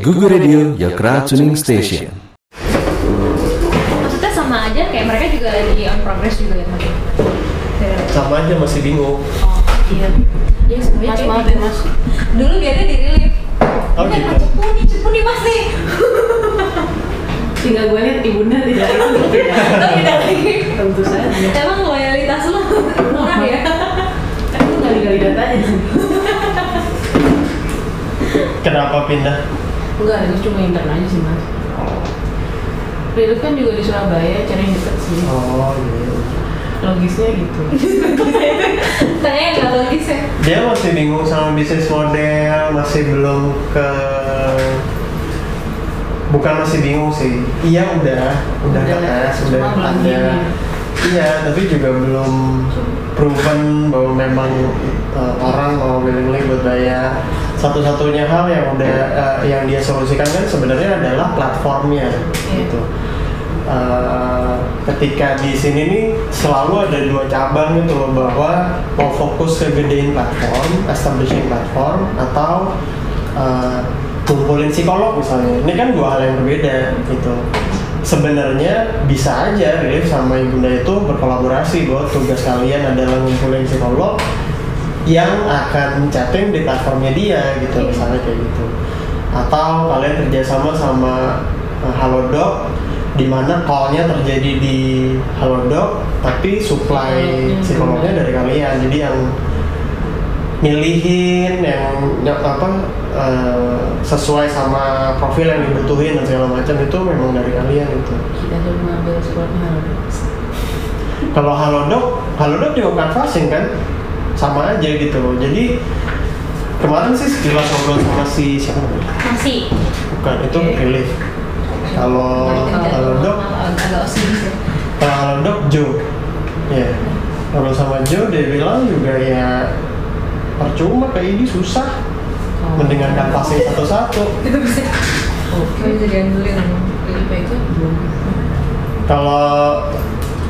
Google Radio, your crowd tuning station. Maksudnya sama aja kayak mereka juga lagi on progress juga ya sama aja masih bingung Oh iya. Ya semuanya Mas maaf gitu. ya mas. Dulu biasanya di relief. Oh, Ini gitu. cepu nih, cepu nih mas nih. Tinggal gue lihat ibunda tidak itu tidak. Lagi. Tentu saja. Emang loyalitas lu murah ya? Aku gali-gali datanya sih. kenapa pindah Enggak, itu cuma intern aja sih mas. Relief kan juga di Surabaya, cari yang deket sih. oh iya Logisnya gitu. Tanya nggak logis ya? dia masih bingung sama bisnis model masih belum ke bukan masih bingung sih iya udah udah Udah, ke tes cuma udah ada gini. iya tapi juga belum proven bahwa memang uh, orang mau willingly buat bayar satu-satunya hal yang udah uh, yang dia solusikan kan sebenarnya adalah platformnya Iya. gitu Uh, ketika di sini nih selalu ada dua cabang gitu loh bahwa mau fokus ke gedein platform, establishing platform atau uh, kumpulin psikolog misalnya. Ini kan dua hal yang berbeda gitu. Sebenarnya bisa aja Relief sama Ibunda itu berkolaborasi bahwa tugas kalian adalah ngumpulin psikolog yang akan chatting di platformnya dia gitu misalnya kayak gitu. Atau kalian kerjasama sama uh, Halodoc di mana call-nya terjadi di Halodoc tapi supply Psikolognya psikolognya dari kalian. Jadi yang milihin yang apa eh, sesuai sama profil yang dibutuhin dan segala macam itu memang dari kalian itu Kita coba mengambil supportnya. kalau Halodoc Halodoc juga canvassing kan sama aja gitu jadi kemarin sih sekilas ngobrol sama si siapa Masih. bukan itu Oke. relief kalau osis ya. Kalau Halodoc Joe ya kalau sama Joe dia bilang juga ya percuma kayak ini susah Oh. mendengar kanvasnya satu-satu Itu bisa. Oke. Jadi PK belum. kalau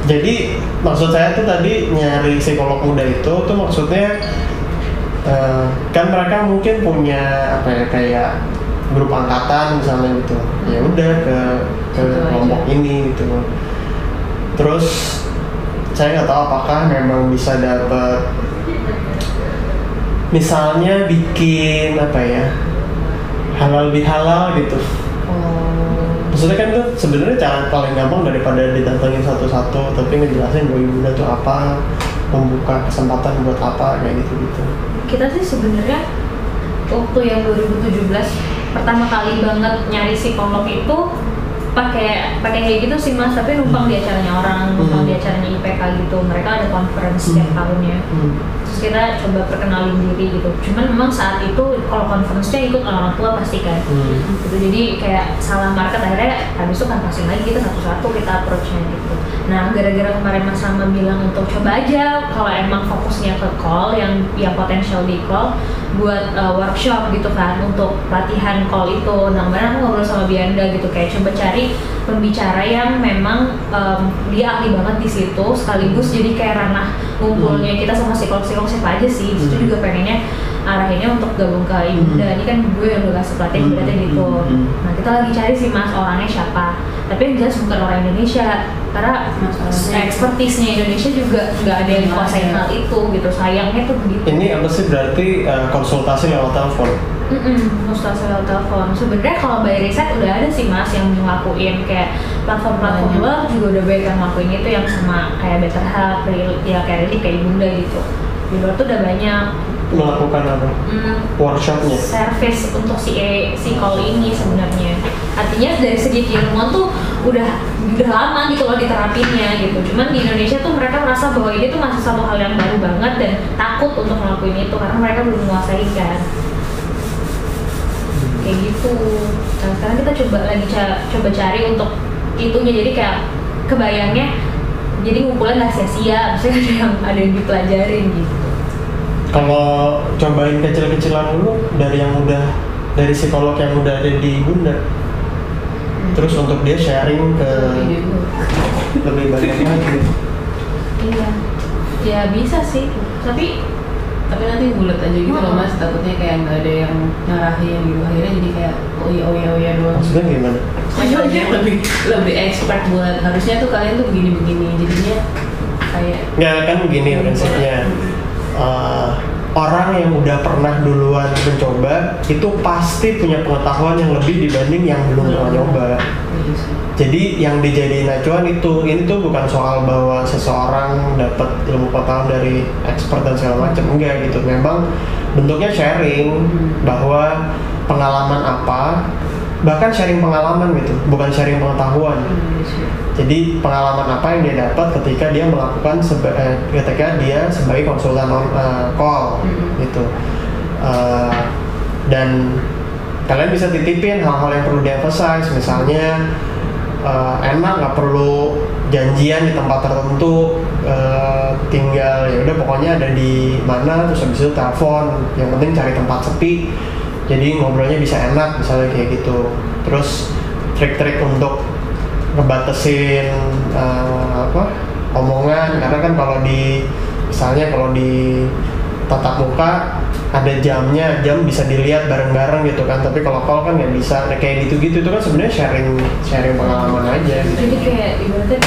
jadi maksud saya tuh tadi nyari psikolog muda itu tuh maksudnya eh, kan mereka mungkin punya apa ya kayak grup angkatan misalnya gitu ya udah ke ke Gitu aja. kelompok ini gitu terus saya nggak tahu apakah memang bisa dapat misalnya bikin apa ya halal bihalal gitu. Maksudnya kan itu sebenarnya cara paling gampang daripada didatengin satu-satu tapi ngejelasin bahwa ibunda tuh apa membuka kesempatan buat apa kayak gitu gitu Kita sih sebenarnya waktu yang 2017 pertama kali banget nyari psikolog itu pakai pakai kayak gitu sih mas. Tapi numpang di acaranya orang numpang Hmm. di acaranya IPK gitu. Mereka ada conference setiap Hmm. tahunnya. Terus kita coba perkenalin diri gitu. Cuman memang saat itu kalau conference-nya ikut orang tua pasti kan. Hmm. gitu. Jadi kayak salah market akhirnya habis itu kan passing lagi kita satu-satu kita approach-nya gitu. Nah gara-gara kemarin Mas Rama bilang untuk coba aja kalau emang fokusnya ke call yang yang potensial di call buat uh, workshop gitu kan untuk latihan call itu. Nah kemarin aku ngobrol sama Bianda gitu kayak coba cari pembicara yang memang um, dia ahli banget di situ sekaligus jadi kayak ranah ngumpulnya kita sama psikolog-psikolog siapa aja sih. Di situ Hmm. juga pengennya arahinnya untuk gabung ke Ibunda Hmm. ini kan gue yang udah kasih pelatihan Hmm, berarti gitu. Hmm, hmm. nah kita lagi cari sih mas orangnya siapa. Tapi yang jelas bukan orang Indonesia karena expertise-nya Indonesia juga nggak ada yang Nggak kuasain ada. hal itu gitu. Sayangnya tuh begitu. Ini apa sih berarti uh, konsultasi lewat telepon Mm-mm, mustahil telepon. Sebenarnya kalau by riset udah ada sih mas yang ngelakuin kayak platform-platform luar juga udah banyak yang ngelakuin itu yang sama kayak Better Help, Real- ya kayak Relief, kayak Bunda gitu. Di luar tuh udah banyak melakukan apa mm, workshopnya service untuk si e, si call ini sebenarnya. Artinya dari segi keilmuan tuh udah udah lama gitu loh diterapinnya gitu. Cuman di Indonesia tuh mereka merasa bahwa ini tuh masih satu hal yang baru banget dan takut untuk ngelakuin itu karena mereka belum menguasai kan kayak gitu. Nah sekarang kita coba lagi ca- coba cari untuk itunya. Jadi kayak kebayangnya jadi ngumpulnya nggak sia-sia maksudnya ada yang ada yang dipelajarin gitu. Kalau cobain kecil-kecilan dulu dari yang udah dari psikolog yang udah ada di bunda. Terus untuk dia sharing ke lebih banyak lagi. Iya. Ya bisa sih. Tapi tapi nanti bulat aja gitu loh mas. Takutnya kayak nggak ada yang ngarahin gitu. Akhirnya jadi kayak oh iya oh iya oh iya doang. Maksudnya gimana? Makanya lebih lebih expert buat harusnya tuh kalian tuh begini begini jadinya kayak nggak kan begini prinsipnya. Eh, orang yang udah pernah duluan mencoba itu pasti punya pengetahuan yang lebih dibanding yang belum pernah nyoba. gitu sih. Jadi yang dijadiin acuan itu ini tuh bukan soal bahwa seseorang dapat ilmu pengetahuan dari expert dan segala macam enggak gitu memang bentuknya sharing bahwa pengalaman apa bahkan sharing pengalaman gitu bukan sharing pengetahuan Hmm, sih. jadi pengalaman apa yang dia dapat ketika dia melakukan seba- eh, ketika dia sebagai konsultan on, eh, call Mhm. gitu Eh, dan kalian bisa titipin hal-hal yang perlu diemphasize. Misalnya eh, enak nggak perlu janjian di tempat tertentu eh, tinggal ya udah pokoknya ada di mana terus habis itu telepon. Yang penting cari tempat sepi. Jadi ngobrolnya bisa enak misalnya kayak gitu. Terus trik-trik untuk ngebatasin eh, apa omongan. Karena kan kalau di misalnya kalau di tatap muka ada jamnya jam bisa dilihat bareng-bareng gitu kan tapi kalau call kan nggak bisa nah, kayak gitu-gitu itu kan sebenarnya sharing sharing pengalaman aja gitu. Jadi kayak ibaratnya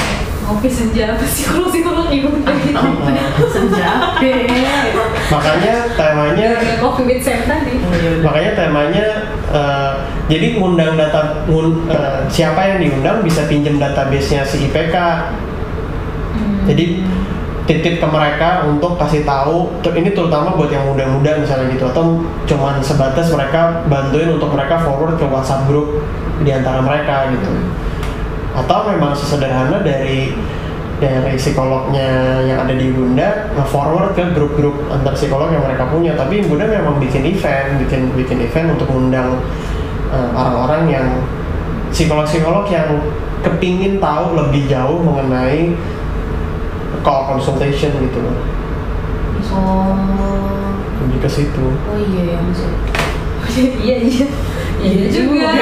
ngopi senja apa psikolog psikolog ibu gitu. senja gitu. makanya temanya coffee with Sam tadi. Oh, iya, makanya temanya eh, jadi ngundang data ngun- eh, siapa yang diundang bisa pinjem database-nya si IPK Hmm. jadi titip ke mereka untuk kasih tahu ini terutama buat yang muda-muda misalnya gitu atau cuman sebatas mereka bantuin untuk mereka forward ke WhatsApp grup di antara mereka gitu. Atau memang sesederhana dari dari psikolognya yang ada di Bunda nge-forward ke grup-grup antar psikolog yang mereka punya. Tapi Bunda memang bikin event bikin bikin event untuk mengundang eh, orang-orang yang psikolog-psikolog yang kepingin tahu lebih jauh mengenai call consultation gitu loh oh lebih ke situ oh iya ya masuk Iya iya. Iya juga.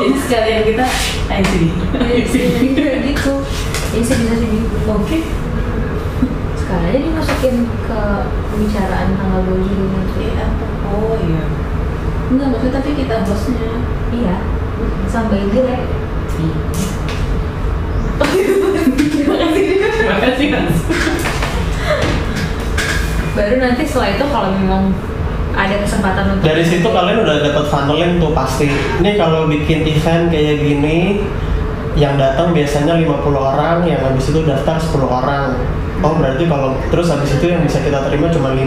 jadi sekalian kita ayo sini Iya sih juga gitu. Iya sih bisa sih Oke. Sekarang aja dimasukin ke pembicaraan tanggal 2 Juli nanti. Eh, apa oh iya enggak maksudnya tapi kita hostnya Iya. Sampai direct. Kasih mas Baru nanti setelah itu kalau memang ada kesempatan untuk dari situ kalian udah dapat funneling tuh pasti. Ini kalau bikin event kayak gini yang datang biasanya 50 orang yang habis itu daftar 10 orang. Oh berarti kalau terus habis itu yang bisa kita terima cuma 5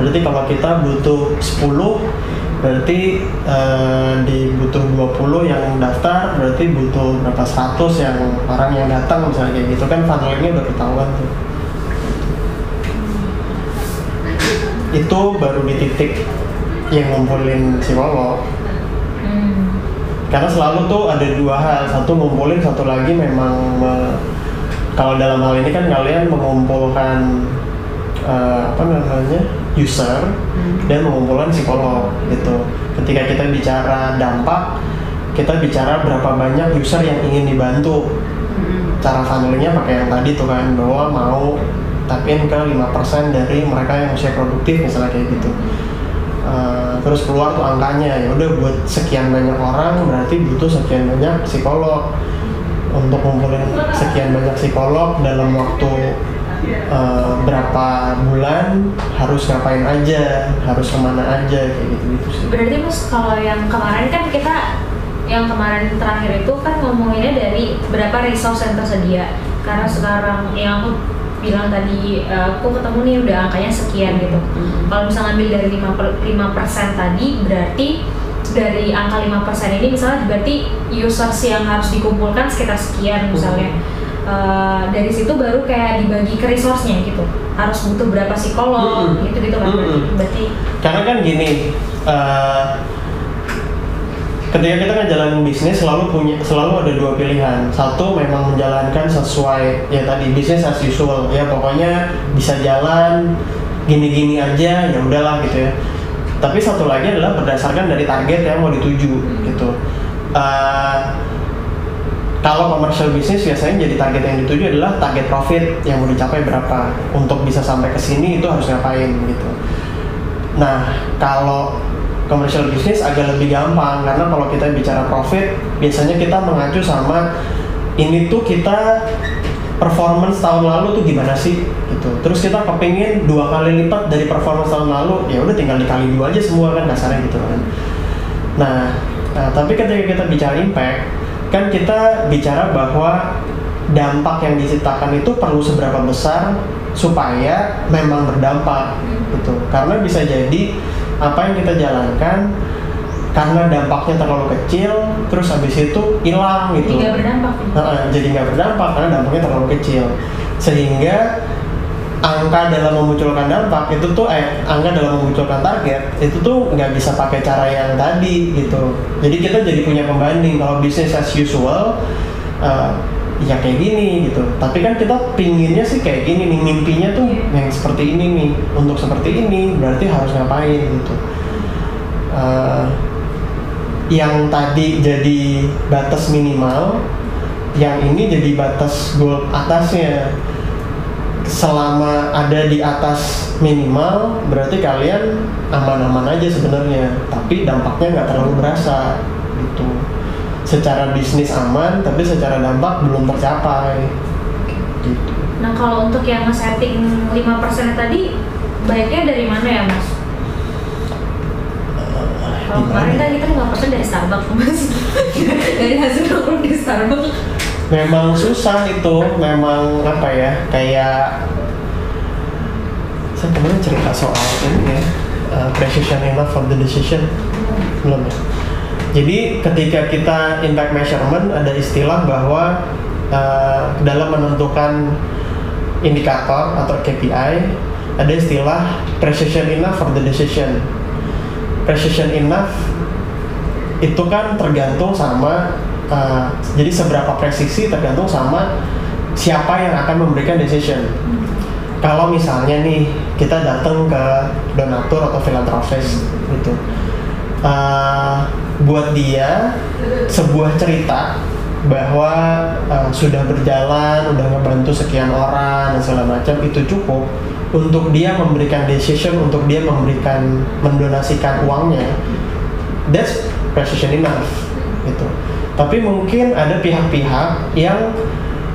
berarti kalau kita butuh 10 berarti eh, di butuh 20 yang daftar berarti butuh berapa 100 yang orang yang datang misalnya kayak gitu kan funnelingnya udah ketahuan tuh itu baru di titik yang ngumpulin psikolog Hmm. karena selalu tuh ada dua hal satu ngumpulin satu lagi memang me- kalau dalam hal ini kan kalian mengumpulkan eh, apa namanya user dan mengumpulkan psikolog gitu. Ketika kita bicara dampak kita bicara berapa banyak user yang ingin dibantu. Cara funnelingnya pakai yang tadi tuh kan bahwa mau tapin ke 5% dari mereka yang usia produktif misalnya kayak gitu. Uh, terus keluar tuh angkanya ya udah buat sekian banyak orang berarti butuh sekian banyak psikolog. Untuk ngumpulin sekian banyak psikolog dalam waktu uh, berapa bulan harus ngapain aja harus ke mana aja kayak gitu gitu sih Berarti mas kalau yang kemarin kan kita yang kemarin terakhir itu kan ngomonginnya dari berapa resource yang tersedia. Karena sekarang yang aku bilang tadi eh, aku ketemu nih udah angkanya sekian gitu. Kalau misalnya ambil dari 5 per, 5% tadi berarti dari angka 5% ini misalnya berarti users yang harus dikumpulkan sekitar sekian misalnya. Eh, dari situ baru kayak dibagi ke resource-nya gitu. Harus butuh berapa psikolog Mm-mm. gitu-gitu kan berarti. Mm-mm. berarti karena kan gini eh, ketika kita ngejalanin bisnis selalu punya selalu ada dua pilihan satu memang menjalankan sesuai ya tadi bisnis as usual ya pokoknya bisa jalan gini-gini aja ya udahlah gitu ya tapi satu lagi adalah berdasarkan dari target yang mau dituju gitu Eh, kalau commercial bisnis biasanya jadi target yang dituju adalah target profit yang mau dicapai berapa. Untuk bisa sampai ke sini itu harus ngapain gitu. Nah kalau commercial bisnis agak lebih gampang. Karena kalau kita bicara profit biasanya kita mengacu sama ini tuh kita performance tahun lalu tuh gimana sih? Gitu. Terus kita kepingin dua kali lipat dari performance tahun lalu ya udah tinggal dikali dua aja semua kan dasarnya gitu kan. Nah, nah tapi ketika kita bicara impact kan kita bicara bahwa dampak yang diciptakan itu perlu seberapa besar supaya memang berdampak gitu. Karena bisa jadi apa yang kita jalankan karena dampaknya terlalu kecil terus habis itu hilang gitu. Jadi nggak berdampak. Nah, jadi nggak berdampak karena dampaknya terlalu kecil. Sehingga angka dalam memunculkan dampak itu tuh eh angka dalam memunculkan target itu tuh nggak bisa pakai cara yang tadi gitu. Jadi kita jadi punya pembanding kalau bisnis as usual eh, ya kayak gini gitu. Tapi kan kita pinginnya sih kayak gini nih mimpinya tuh yang seperti ini nih untuk seperti ini berarti harus ngapain gitu. Eh, yang tadi jadi batas minimal yang ini jadi batas goal atasnya selama ada di atas minimal berarti kalian aman-aman aja sebenarnya. Tapi dampaknya nggak terlalu berasa gitu. Secara bisnis aman tapi secara dampak belum tercapai. Gitu. Nah kalau untuk yang nge-setting 5% tadi baiknya dari mana ya mas? Kalau kemarin kan kita 5% dari Starbucks mas. Dari hasil nongkrong di Starbucks memang susah itu memang apa ya kayak saya kemarin cerita soal ini ya uh, precision enough of the decision. Belum ya? Jadi ketika kita impact measurement ada istilah bahwa uh, dalam menentukan indikator atau KPI ada istilah precision enough for the decision. Precision enough itu kan tergantung sama uh, jadi seberapa presisi tergantung sama siapa yang akan memberikan decision. Kalau misalnya nih kita datang ke donatur atau filantropis gitu, uh, buat dia sebuah cerita bahwa uh, sudah berjalan, udah ngebantu sekian orang dan segala macam itu cukup untuk dia memberikan decision, untuk dia memberikan mendonasikan uangnya. That's precision enough gitu. Tapi mungkin ada pihak-pihak yang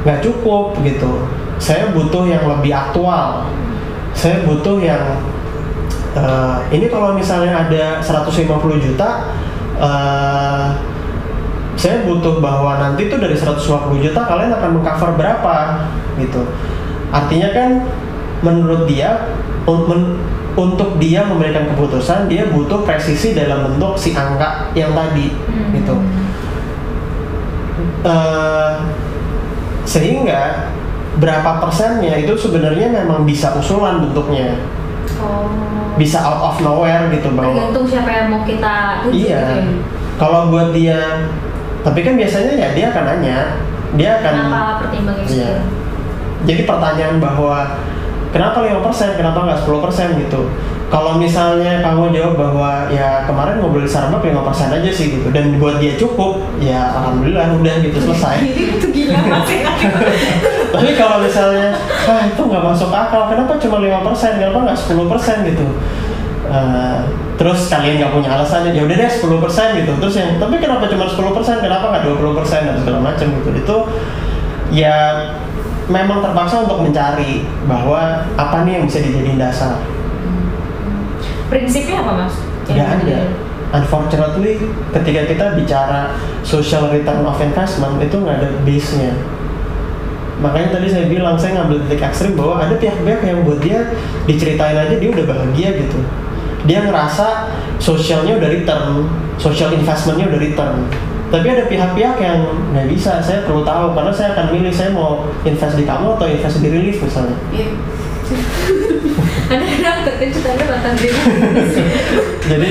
nggak cukup gitu. Saya butuh yang lebih aktual. Saya butuh yang eh, ini kalau misalnya ada 150 juta, eh, saya butuh bahwa nanti tuh dari 150 juta kalian akan mengcover berapa gitu. Artinya kan menurut dia un- men- untuk dia memberikan keputusan dia butuh presisi dalam bentuk si angka yang tadi Hmm. gitu. Eh, sehingga berapa persennya itu sebenarnya memang bisa usulan bentuknya. Oh. Bisa out of nowhere gitu bahwa Tergantung siapa yang mau kita tuju iya. gitu ya. Kalau buat dia tapi kan biasanya ya dia akan nanya. Dia akan Kenapa pertimbangnya Iya. jadi pertanyaan bahwa kenapa 5% kenapa nggak 10% gitu kalau misalnya kamu jawab bahwa ya kemarin ngobrol di Starbucks 5% aja sih gitu. Dan buat dia cukup ya alhamdulillah udah gitu selesai. Itu gila masih tapi kalau misalnya ah itu nggak masuk akal kenapa cuma 5% kenapa nggak 10% gitu. Eh, terus kalian nggak punya alasan ya udah deh 10% gitu. Terus yang tapi kenapa cuma 10% kenapa nggak 20% dan segala macam gitu. Itu ya memang terpaksa untuk mencari bahwa apa nih yang bisa dijadiin dasar Prinsipnya apa mas? Tidak ada. Unfortunately ketika kita bicara social return of investment itu nggak ada base nya makanya tadi saya bilang saya ngambil titik ekstrim bahwa ada pihak-pihak yang buat dia diceritain aja dia udah bahagia gitu. Dia ngerasa sosialnya udah return social investmentnya udah return. Tapi ada pihak-pihak yang nggak bisa saya perlu tahu karena saya akan milih saya mau invest di kamu atau invest di relief misalnya. Iya. Ada yang terkejut ada mantan. Jadi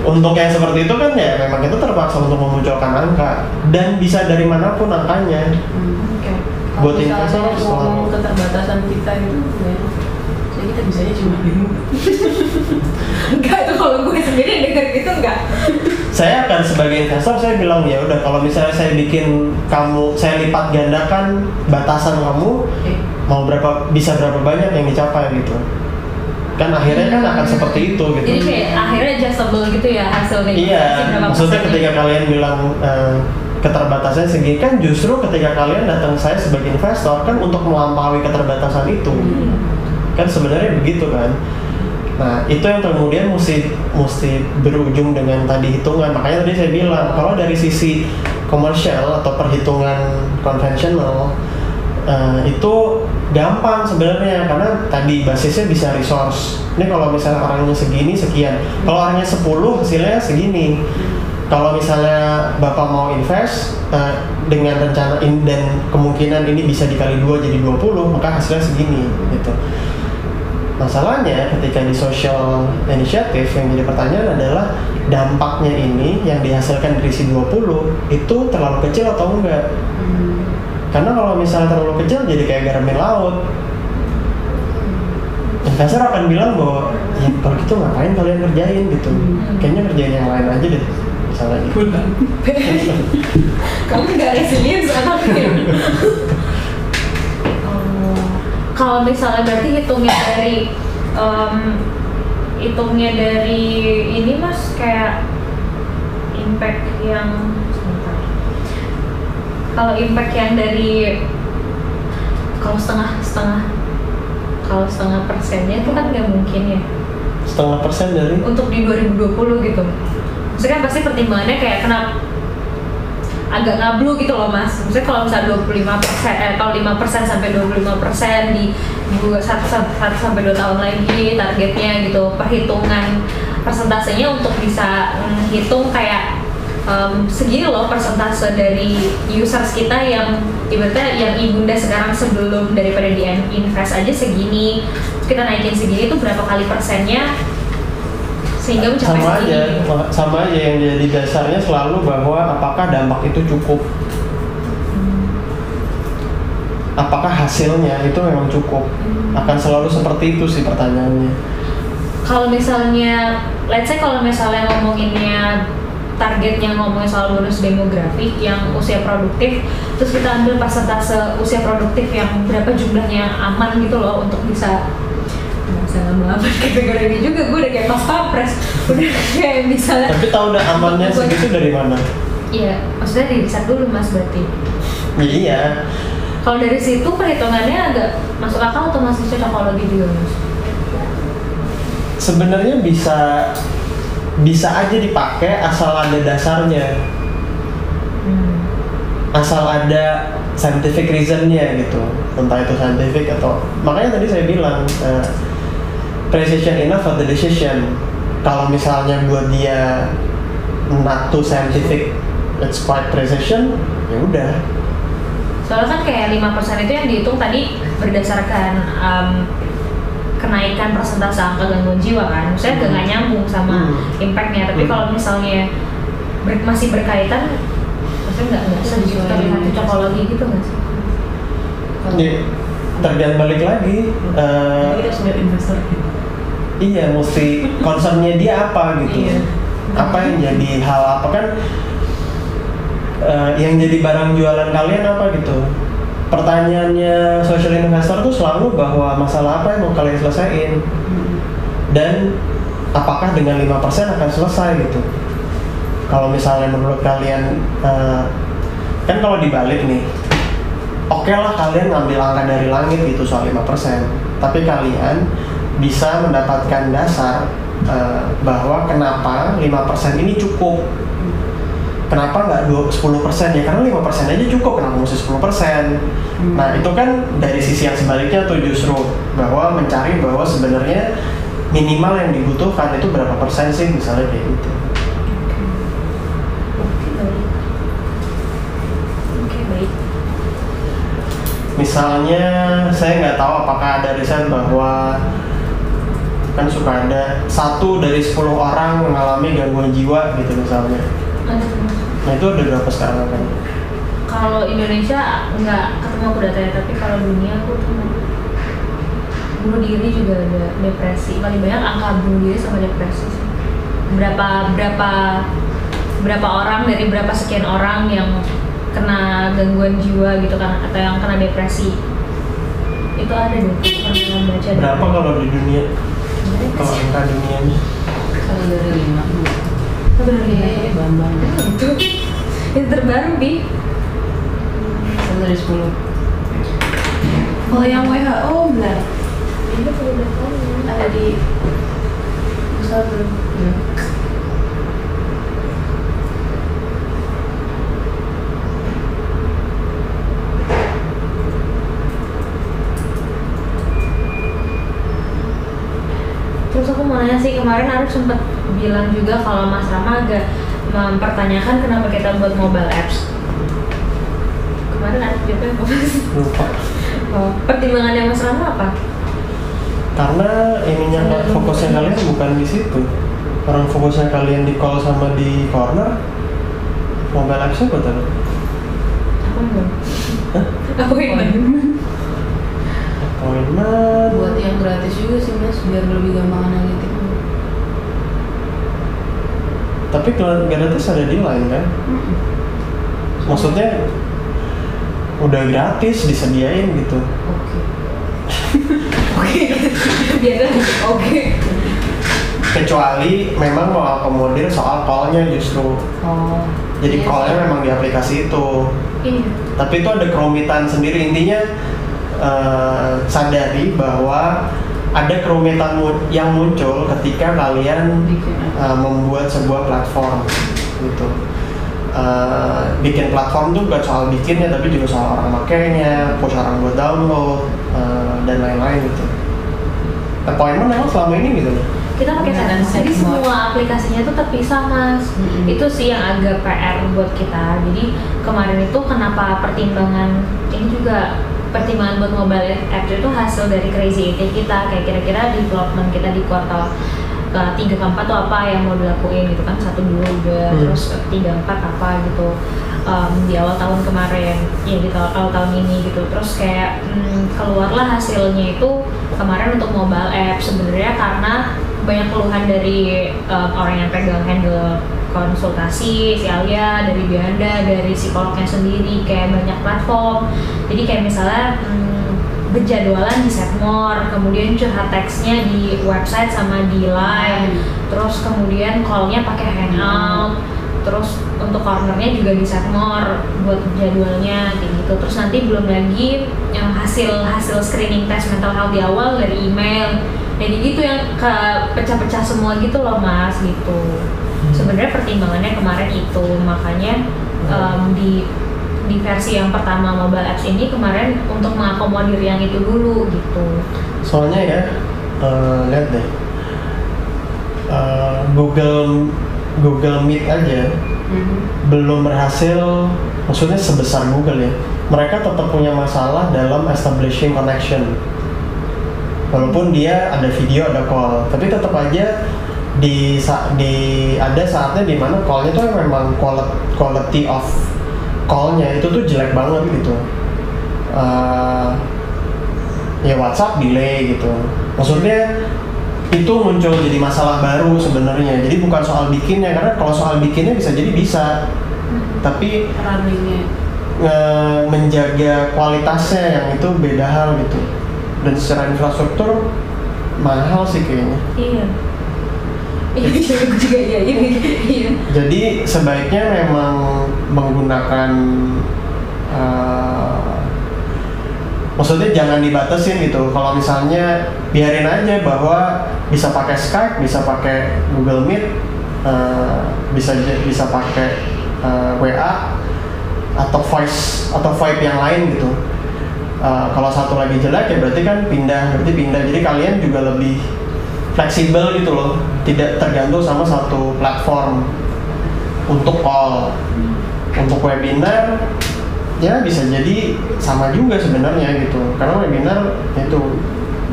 untuk yang seperti itu kan ya memang kita terpaksa untuk memunculkan angka dan bisa dari mana pun angkanya. Hmm. Oke. Buat Kalau misalnya investor ngomong keterbatasan kita itu ya, jadi kita bisanya cuma enggak itu kalau gue sendiri denger gitu enggak saya akan sebagai investor saya bilang ya udah kalau misalnya saya bikin kamu saya lipat gandakan batasan kamu Eh, mau berapa bisa berapa banyak yang dicapai gitu kan akhirnya kan akan seperti itu gitu. Jadi kayak akhirnya adjustable gitu ya hasil negosiasi iya maksudnya ketika ya. kalian bilang eh, keterbatasannya segini kan justru ketika kalian datang saya sebagai investor kan untuk melampaui keterbatasan itu. Hmm. kan sebenarnya begitu kan? Nah itu yang kemudian mesti mesti berujung dengan tadi hitungan. Makanya tadi saya bilang kalau dari sisi komersial atau perhitungan konvensional eh, itu gampang sebenarnya karena tadi basisnya bisa resource. Ini kalau misalnya orangnya segini sekian. Kalau orangnya 10 hasilnya segini. Kalau misalnya bapak mau invest eh, dengan rencana in, dan kemungkinan ini bisa dikali dua jadi 20 maka hasilnya segini gitu. Masalahnya ketika di social initiative yang jadi pertanyaan adalah dampaknya ini yang dihasilkan dari si 20 itu terlalu kecil atau enggak karena kalau misalnya terlalu kecil jadi kayak garamin laut. Investor akan bilang bahwa ya kalau gitu ngapain kalian kerjain? Gitu. Kayaknya kerjain yang lain aja deh misalnya gitu. Kamu nggak resilient anaknya oh, kalau misalnya berarti hitungnya dari em, hitungnya dari ini mas kayak impact yang. Kalau impact yang dari kalau setengah setengah kalau setengah persennya itu kan nggak mungkin ya. Setengah persen dari? Untuk di 2020 gitu. Maksudnya kan pasti pertimbangannya kayak kenapa agak ngablu gitu loh mas. Maksudnya kalau misalnya 25 persen eh, kalau 5 persen sampai 25 persen di satu sampai dua tahun lagi targetnya gitu perhitungan persentasenya untuk bisa menghitung kayak em, segini loh persentase dari users kita yang ibaratnya yang ibunda sekarang sebelum daripada di invest aja segini kita naikin segini itu berapa kali persennya? Sehingga mencapai sama segini. aja sama aja yang jadi dasarnya selalu bahwa apakah dampak itu cukup? Apakah hasilnya itu memang cukup? Akan selalu seperti itu sih pertanyaannya. Kalau misalnya let's say kalau misalnya ngomonginnya targetnya ngomongin soal bonus demografi yang usia produktif terus kita ambil persentase usia produktif yang berapa jumlahnya aman gitu loh untuk bisa ngomong apa kategori ini juga. Gue udah kayak pas pampres. Udah kayak misalnya tapi tahu udah amannya segitu dari mana? Iya maksudnya di riset dulu mas berarti. Iya. Kalau dari situ perhitungannya agak masuk akal atau masih cocokologi juga mas sebenarnya bisa bisa aja dipakai asal ada dasarnya. Hmm. asal ada scientific reasonnya gitu. Entah itu scientific atau makanya tadi saya bilang uh, precision enough for the decision. Kalau misalnya buat dia not too scientific it's quite precision ya udah. Soalnya kan kayak 5% itu yang dihitung tadi berdasarkan um, kenaikan persentase angka gangguan jiwa kan. Maksudnya agak nggak nyambung sama Hmm. impactnya. Tapi Hmm. kalau misalnya ber- masih berkaitan, maksudnya nggak nggak sesuai dengan cocokologi gitu nggak sih? ya, tergantung balik lagi uh, kita harus lihat investor iya mesti concernnya dia apa gitu Iya. apa yang jadi hal apa kan eh, yang jadi barang jualan kalian apa gitu pertanyaannya social investor tuh selalu bahwa masalah apa yang mau kalian selesaiin? Dan apakah dengan 5% akan selesai gitu? Kalau misalnya menurut kalian eh, kan kalau dibalik nih oke lah kalian ngambil angka dari langit gitu soal 5% tapi kalian bisa mendapatkan dasar eh, bahwa kenapa 5% ini cukup kenapa nggak 2 10% ya? Karena 5% aja cukup kenapa mesti 10% nah itu kan dari sisi yang sebaliknya tuh justru bahwa mencari bahwa sebenarnya minimal yang dibutuhkan itu berapa persen sih misalnya kayak gitu. Misalnya saya nggak tahu apakah ada riset bahwa kan suka ada satu dari 10 orang mengalami gangguan jiwa gitu misalnya nah itu ada berapa sekarang kan Kalau Indonesia nggak ketemu aku datanya, tapi kalau dunia aku tuh bunuh diri juga ada depresi. Paling banyak angka bunuh diri sama depresi sih. berapa berapa berapa orang dari berapa sekian orang yang kena gangguan jiwa gitu kan atau yang kena depresi. Itu ada deh pernah baca berapa kalau di dunia? Berapa kalau angka dunianya? Satu dari lima. Iya, Bambang. itu itu terbaru bi Satu dari sepuluh. Kalau yang WHO benar ini perlu berapa ada di satu. Ya. Terus aku mau nanya sih kemarin Arif sempat bilang juga kalau Mas Rama agak mempertanyakan kenapa kita buat mobile apps. Kemarin juga apa Mas? lupa Oh, pertimbangannya Mas Rama apa? karena ininya Ada fokusnya rumah. kalian bukan di situ orang fokusnya kalian di call sama di corner mobile apps-nya buat apa? Aku belum. Aku ingin. Appointment Buat yang gratis juga sih mas, biar lebih gampang analitik. Tapi kalau gratis ada di line kan? maksudnya udah gratis disediain gitu Oke. Oke. Oke. kecuali memang mau akomodir soal call-nya justru Oh. jadi Iya call-nya memang di aplikasi itu Iya. tapi itu ada kerumitan sendiri intinya eh, sadari bahwa ada kerumitan yang muncul ketika kalian uh, membuat sebuah platform gitu Uh, bikin platform tuh gak soal bikinnya tapi juga soal orang makainya push orang buat download uh, dan lain-lain gitu appointment memang selama ini gitu loh Kita pakai Setmos. Jadi semua aplikasinya tuh terpisah mas. Mm-mm. Itu sih yang agak PR buat kita. Jadi kemarin itu kenapa pertimbangan ini juga pertimbangan buat mobile apps itu hasil dari crazy IT kita kayak kira-kira development kita di kuartal ke tiga ke empat tuh apa yang mau dilakuin gitu kan satu dua udah Hmm. terus tiga empat apa gitu um, di awal tahun kemarin ya di awal, awal tahun ini gitu terus kayak hmm, keluarlah hasilnya itu kemarin untuk mobile app sebenarnya karena banyak keluhan dari um, orang yang pegang handle konsultasi si Alia dari Bianda dari psikolognya sendiri kayak banyak platform. Jadi kayak misalnya hmm, berjadwalan di Setmore kemudian curhat teksnya di website sama di line terus kemudian callnya pakai hangout terus untuk cornernya juga di Setmore buat jadwalnya kayak gitu. Terus nanti belum lagi yang hasil hasil screening tes mental health di awal dari email. Jadi gitu yang ke pecah-pecah semua gitu loh mas gitu sebenarnya pertimbangannya kemarin itu. Makanya em, di di versi yang pertama mobile apps ini kemarin untuk mengakomodir yang itu dulu gitu. Soalnya ya uh, lihat deh. Uh, Google Google Meet aja Mhm. belum berhasil maksudnya sebesar Google ya. Mereka tetap punya masalah dalam establishing connection. Walaupun dia ada video ada call tapi tetap aja di di ada saatnya di mana callnya tuh memang quality, quality of callnya itu tuh jelek banget gitu. Eh, ya WhatsApp delay gitu. Maksudnya itu muncul jadi masalah baru sebenarnya. Jadi bukan soal bikinnya karena kalau soal bikinnya bisa jadi bisa. Tapi Runningnya. nge- menjaga kualitasnya yang itu beda hal gitu. Dan secara infrastruktur mahal sih kayaknya. Iya iya iya iya. Jadi sebaiknya memang menggunakan uh, maksudnya jangan dibatasin gitu. Kalau misalnya biarin aja bahwa bisa pakai Skype bisa pakai Google Meet uh, bisa bisa pakai uh, WA atau voice atau VoIP yang lain gitu. Uh, kalau satu lagi jelek ya berarti kan pindah berarti pindah. Jadi kalian juga lebih fleksibel gitu loh. Tidak tergantung sama satu platform untuk call. Untuk webinar ya bisa jadi sama juga sebenarnya gitu. Karena webinar itu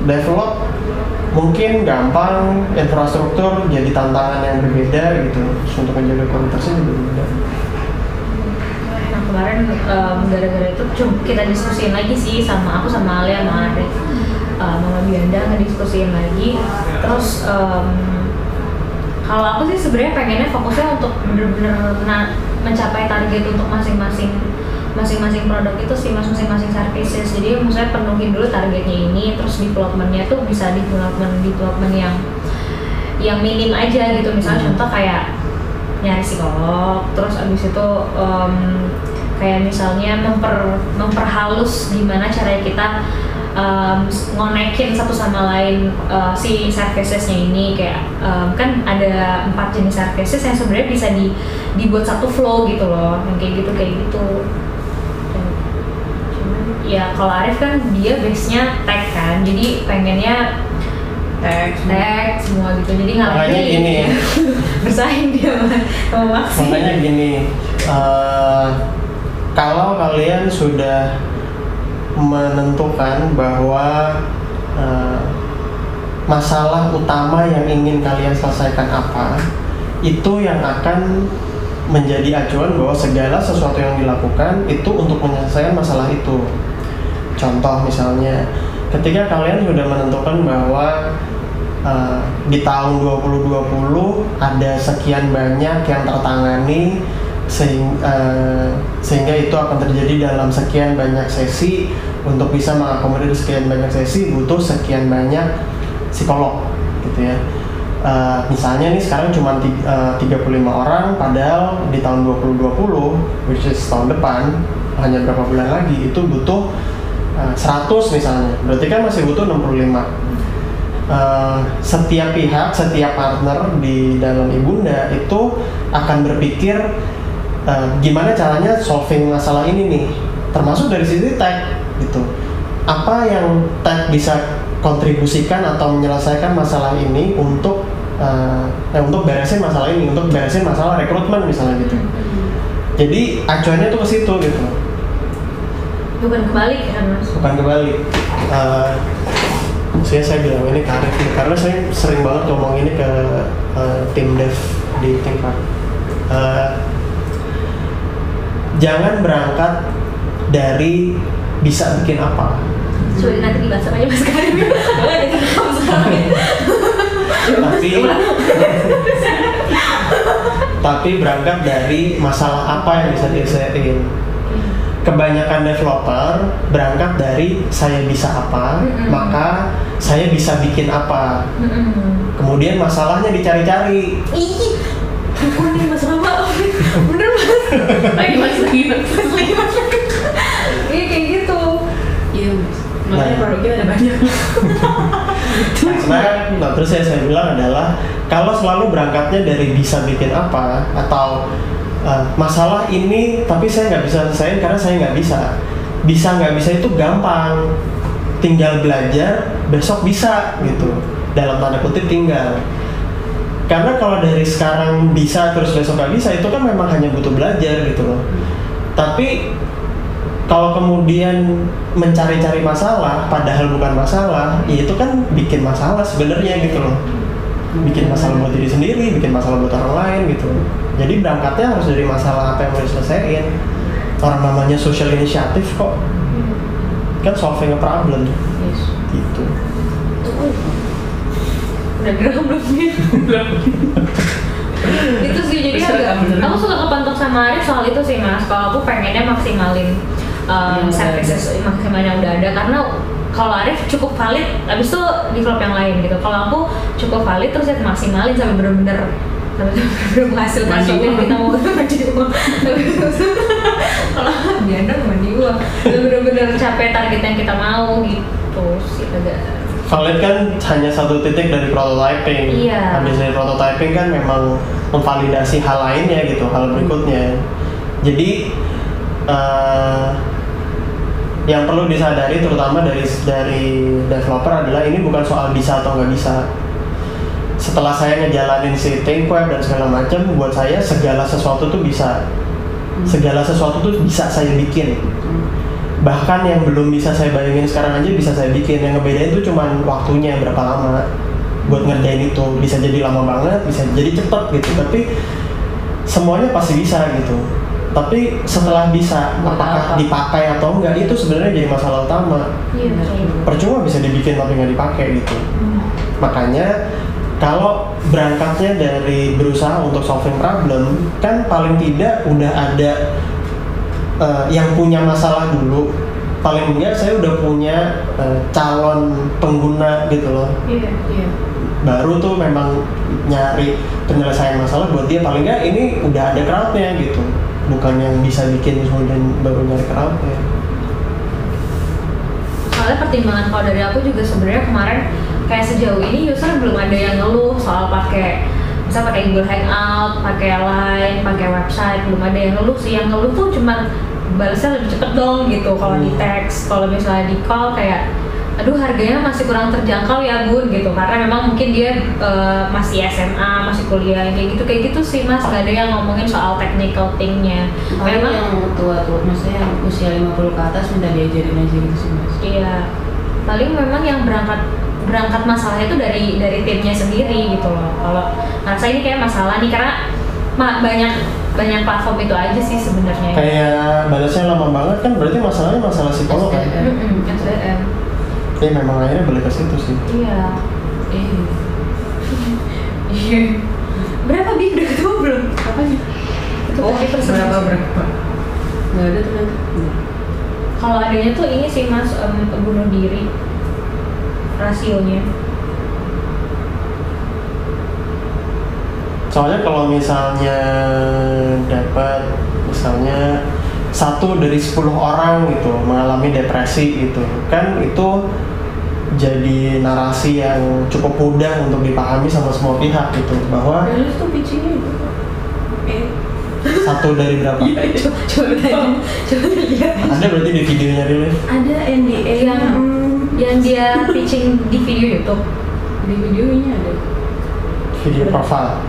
develop mungkin gampang infrastruktur jadi tantangan yang berbeda gitu. Untuk menjaga kualitasnya juga berbeda. Nah kemarin em, gara-gara itu coba kita diskusiin lagi sih sama aku sama Ali sama Arif uh, Mama Bianda ngediskusiin lagi. Terus em, kalau aku sih sebenarnya pengennya fokusnya untuk bener-bener na- mencapai target untuk masing-masing masing-masing produk itu sih mas- masing-masing services. Jadi maksudnya penuhin dulu targetnya ini terus developmentnya tuh bisa development development yang yang minim aja gitu. Misalnya contoh kayak nyari psikolog terus abis itu em, kayak misalnya memper memperhalus gimana cara kita em, ngonekin satu sama lain eh, si servicesnya ini kayak em, kan ada empat jenis services yang sebenarnya bisa di dibuat satu flow gitu loh yang kayak gitu kayak gitu. Dan cuman ya kalau Arif kan dia base nya tech kan jadi pengennya teks tech semua gitu. Jadi nggak Makanya lagi gini. bersaing dia sama Maxi. Makanya gini eh, kalau kalian sudah menentukan bahwa eh, masalah utama yang ingin kalian selesaikan apa itu yang akan menjadi acuan bahwa segala sesuatu yang dilakukan itu untuk menyelesaikan masalah itu. Contoh misalnya ketika kalian sudah menentukan bahwa uh, di tahun 2020 ada sekian banyak yang tertangani sehingga, sehingga itu akan terjadi dalam sekian banyak sesi. Untuk bisa mengakomodir sekian banyak sesi butuh sekian banyak psikolog gitu ya. Uh, misalnya nih sekarang cuma ti- uh, 35 orang padahal di tahun 2020 which is tahun depan hanya berapa bulan lagi itu butuh uh, 100 misalnya. Berarti kan masih butuh 65 Uh, setiap pihak, setiap partner di dalam ibunda itu akan berpikir uh, gimana caranya solving masalah ini nih, termasuk dari sisi tech gitu. Apa yang tech bisa kontribusikan atau menyelesaikan masalah ini untuk uh, eh, untuk beresin masalah ini, untuk beresin masalah rekrutmen misalnya gitu. Jadi acuannya tuh ke situ gitu, bukan kebalik kan mas bukan kebalik. Uh, saya saya bilang ini nih, karena saya sering banget ngomong ini ke uh, tim dev di tingkat uh, jangan berangkat dari bisa bikin apa nanti dibahas aja mas Karim rekam sekarang. tapi tapi berangkat dari masalah apa yang bisa diselesaikan kebanyakan developer berangkat dari saya bisa apa Mm-mm. maka saya bisa bikin apa Mm-mm. kemudian masalahnya dicari-cari Ih, mas bener mas. Lagi mas lagi mas Lagi mas. Iya kayak gitu. iya mas makanya Nah. produknya ada banyak Nah, sebenarnya, nah, terus yang saya bilang adalah kalau selalu berangkatnya dari bisa bikin apa atau uh, masalah ini tapi saya nggak bisa selesaiin karena saya nggak bisa. Bisa nggak bisa itu gampang, tinggal belajar besok bisa gitu. Dalam tanda kutip tinggal. Karena kalau dari sekarang bisa terus besok nggak bisa itu kan memang hanya butuh belajar gitu loh. Tapi kalau kemudian mencari-cari masalah padahal bukan masalah ya itu kan bikin masalah sebenarnya gitu loh. Bikin masalah buat diri sendiri bikin masalah buat orang lain gitu. Jadi berangkatnya harus dari masalah apa yang mau diselesaikan. Orang namanya social initiative kok. Kan solving a problem. Yes. Gitu Udah geram belum sih? itu sih jadi agak aku suka kepantok sama Arif soal itu sih mas. Kalau aku pengennya maksimalin um, udah services maksimal yang udah ada. Karena kalau Arif cukup valid habis itu develop yang lain gitu. Kalau aku cukup valid terus ya maksimalin sampai bener-bener sampai bener-bener menghasilkan Mandi sesuatu yang kita mau mandi uang. Kalau Diana mandi uang. Bener-bener capai target yang kita mau gitu sih agak valid kan hanya satu titik dari prototyping. Iya. habis dari prototyping kan memang memvalidasi hal lainnya gitu hal berikutnya. Jadi eh, yang perlu disadari terutama dari dari developer adalah ini bukan soal bisa atau nggak bisa. Setelah saya ngejalanin si think web dan segala macam buat saya segala sesuatu tuh bisa. Segala sesuatu tuh bisa saya bikin bahkan yang belum bisa saya bayangin sekarang aja bisa saya bikin. Yang ngebedain tuh cuman waktunya berapa lama buat ngerjain itu. Bisa jadi lama banget bisa jadi cepet gitu. Tapi semuanya pasti bisa gitu. Tapi setelah bisa apakah apa? dipakai atau enggak itu sebenarnya jadi masalah utama. Iya percuma bisa dibikin tapi nggak dipakai gitu. Makanya kalau berangkatnya dari berusaha untuk solving problem kan paling tidak udah ada eh, yang punya masalah dulu paling enggak saya udah punya eh, calon pengguna gitu loh Iya. Iya. baru tuh memang nyari penyelesaian masalah buat dia paling nggak ini udah ada crowdnya gitu bukan yang bisa bikin kemudian baru nyari crowdnya soalnya pertimbangan kalau dari aku juga sebenarnya kemarin kayak sejauh ini user belum ada yang ngeluh soal pakai bisa pakai Google Hangout, pakai Line, pakai website belum ada yang ngeluh sih. Yang ngeluh tuh cuman balasnya lebih cepet dong gitu. Kalau di Hmm. teks kalau misalnya di call kayak aduh harganya masih kurang terjangkau ya bun gitu. Karena memang mungkin dia eh, masih SMA masih kuliah kayak gitu kayak gitu sih mas. Gak ada yang ngomongin soal technical thingnya. Memang yang tua tua, maksudnya yang usia 50 ke atas minta diajarin aja gitu sih mas. Iya, paling memang yang berangkat berangkat masalah itu dari dari timnya sendiri gitu loh. Kalau ngerasa ini kayak masalah nih karena banyak banyak platform itu aja sih sebenarnya. kayak balasnya lama banget kan berarti masalahnya masalah psikolog kan SDM. Ya memang akhirnya balik ke situ sih Iya. Eh, Iya. Berapa bi udah ketemu belum? apanya? Itu Oh, berapa berapa? Nggak ada ternyata. Kalau adanya tuh ini sih mas em, bunuh diri rasionya. soalnya kalau misalnya dapat misalnya satu dari 10 orang gitu mengalami depresi gitu kan itu jadi narasi yang cukup mudah untuk dipahami sama semua pihak gitu bahwa Rilis tuh pitchingnya itu. Eh, satu dari berapa Coba coba coba lihat. ada berarti di videonya Rilif Ada NDA Yang hmm, yang dia pitching di video YouTube. di videonya ada. video profile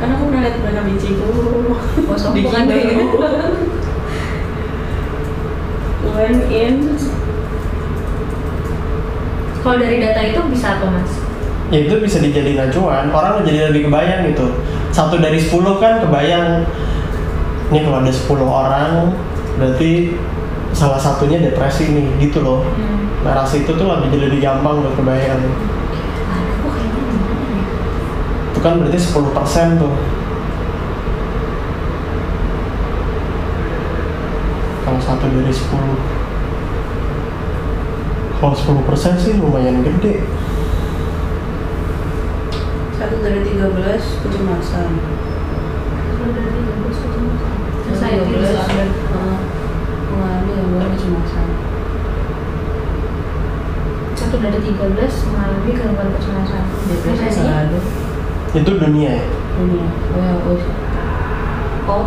karena aku pernah lihat mereka pitching tuh. Kosong Di bukan deh. Went in Kalau dari data itu bisa apa mas? ya itu bisa dijadiin acuan orang jadi lebih kebayang gitu satu dari 10 kan kebayang ini kalau ada 10 orang berarti salah satunya depresi nih gitu loh narasi itu tuh lebih jadi lebih gampang buat kebayang ya? itu kan berarti 10% tuh kalau satu dari 10 kalau 10% sih lumayan gede satu dari 13 kecemasan. Kalau dari tiga belas kecemasan. Anxiety 13, disorder. eh, mengalami gangguan kecemasan. Satu dari tiga belas mengalami gangguan kecemasan. Depresi selalu. itu dunia ya Dunia. WHO. Oh,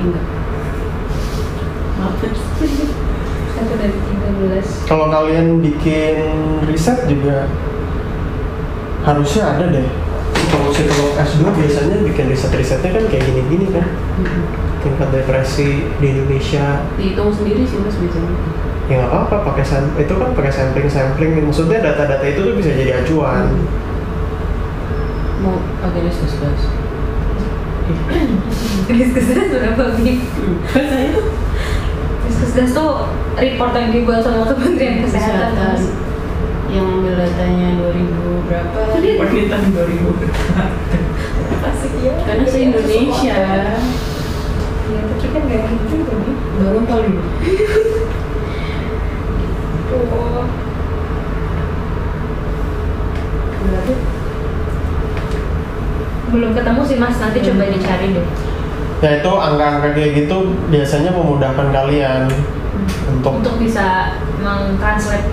Enggak. Maaf. satu dari tiga belas. kalau kalian bikin riset juga harusnya ada deh kalau psikolog S2 biasanya bikin riset-risetnya kan kayak gini-gini kan Mm-mm. Tingkat depresi di Indonesia Dihitung sendiri sih mas biasanya. ya nggak apa-apa pakai itu kan pakai sampling sampling maksudnya data-data itu tuh bisa jadi acuan Mau pakai diskus gas. Diskusdas berapa bi? Saya Diskusdas tuh report yang dibuat sama Kementerian Kesehatan. Yang ambil datanya 2000 berapa? Permintaan 2000 Asik ya. Karena se Indonesia. Iya, tapi kan gak gitu juga nih. Baru kali. Oh. Berarti Belum ketemu sih mas, nanti coba dicari deh. ya itu angka-angka kayak gitu biasanya memudahkan kalian untuk Untuk bisa mengtranslate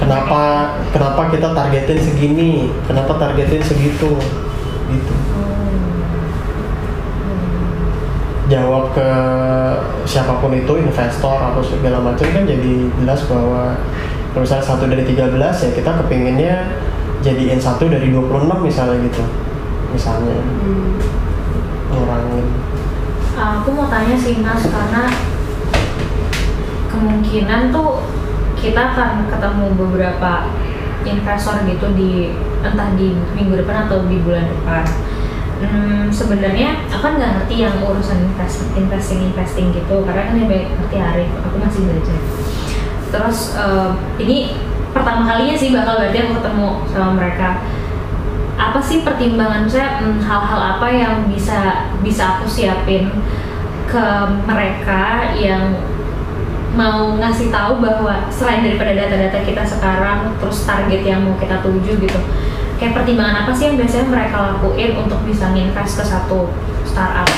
kenapa kenapa kita targetin segini kenapa targetin segitu gitu jawab ke siapa pun itu investor atau segala macam kan jadi jelas bahwa kalau misalnya satu dari 13 ya kita kepinginnya jadiin satu dari 26 misalnya gitu misalnya. Hmm, ngurangin. Uh, aku mau tanya sih mas karena kemungkinan tuh kita akan ketemu beberapa investor gitu di entah di minggu depan atau di bulan depan. Hmm, sebenarnya aku kan nggak ngerti yang urusan invest, investing investing gitu karena kan baik ngerti Arif aku masih belajar. Terus eh, ini pertama kalinya sih bakal berarti aku ketemu sama mereka. Apa sih pertimbangan saya hmm, hal-hal apa yang bisa bisa aku siapin ke mereka yang mau ngasih tahu bahwa selain daripada data-data kita sekarang terus target yang mau kita tuju gitu kayak pertimbangan apa sih yang biasanya mereka lakuin untuk bisa nginvest ke satu startup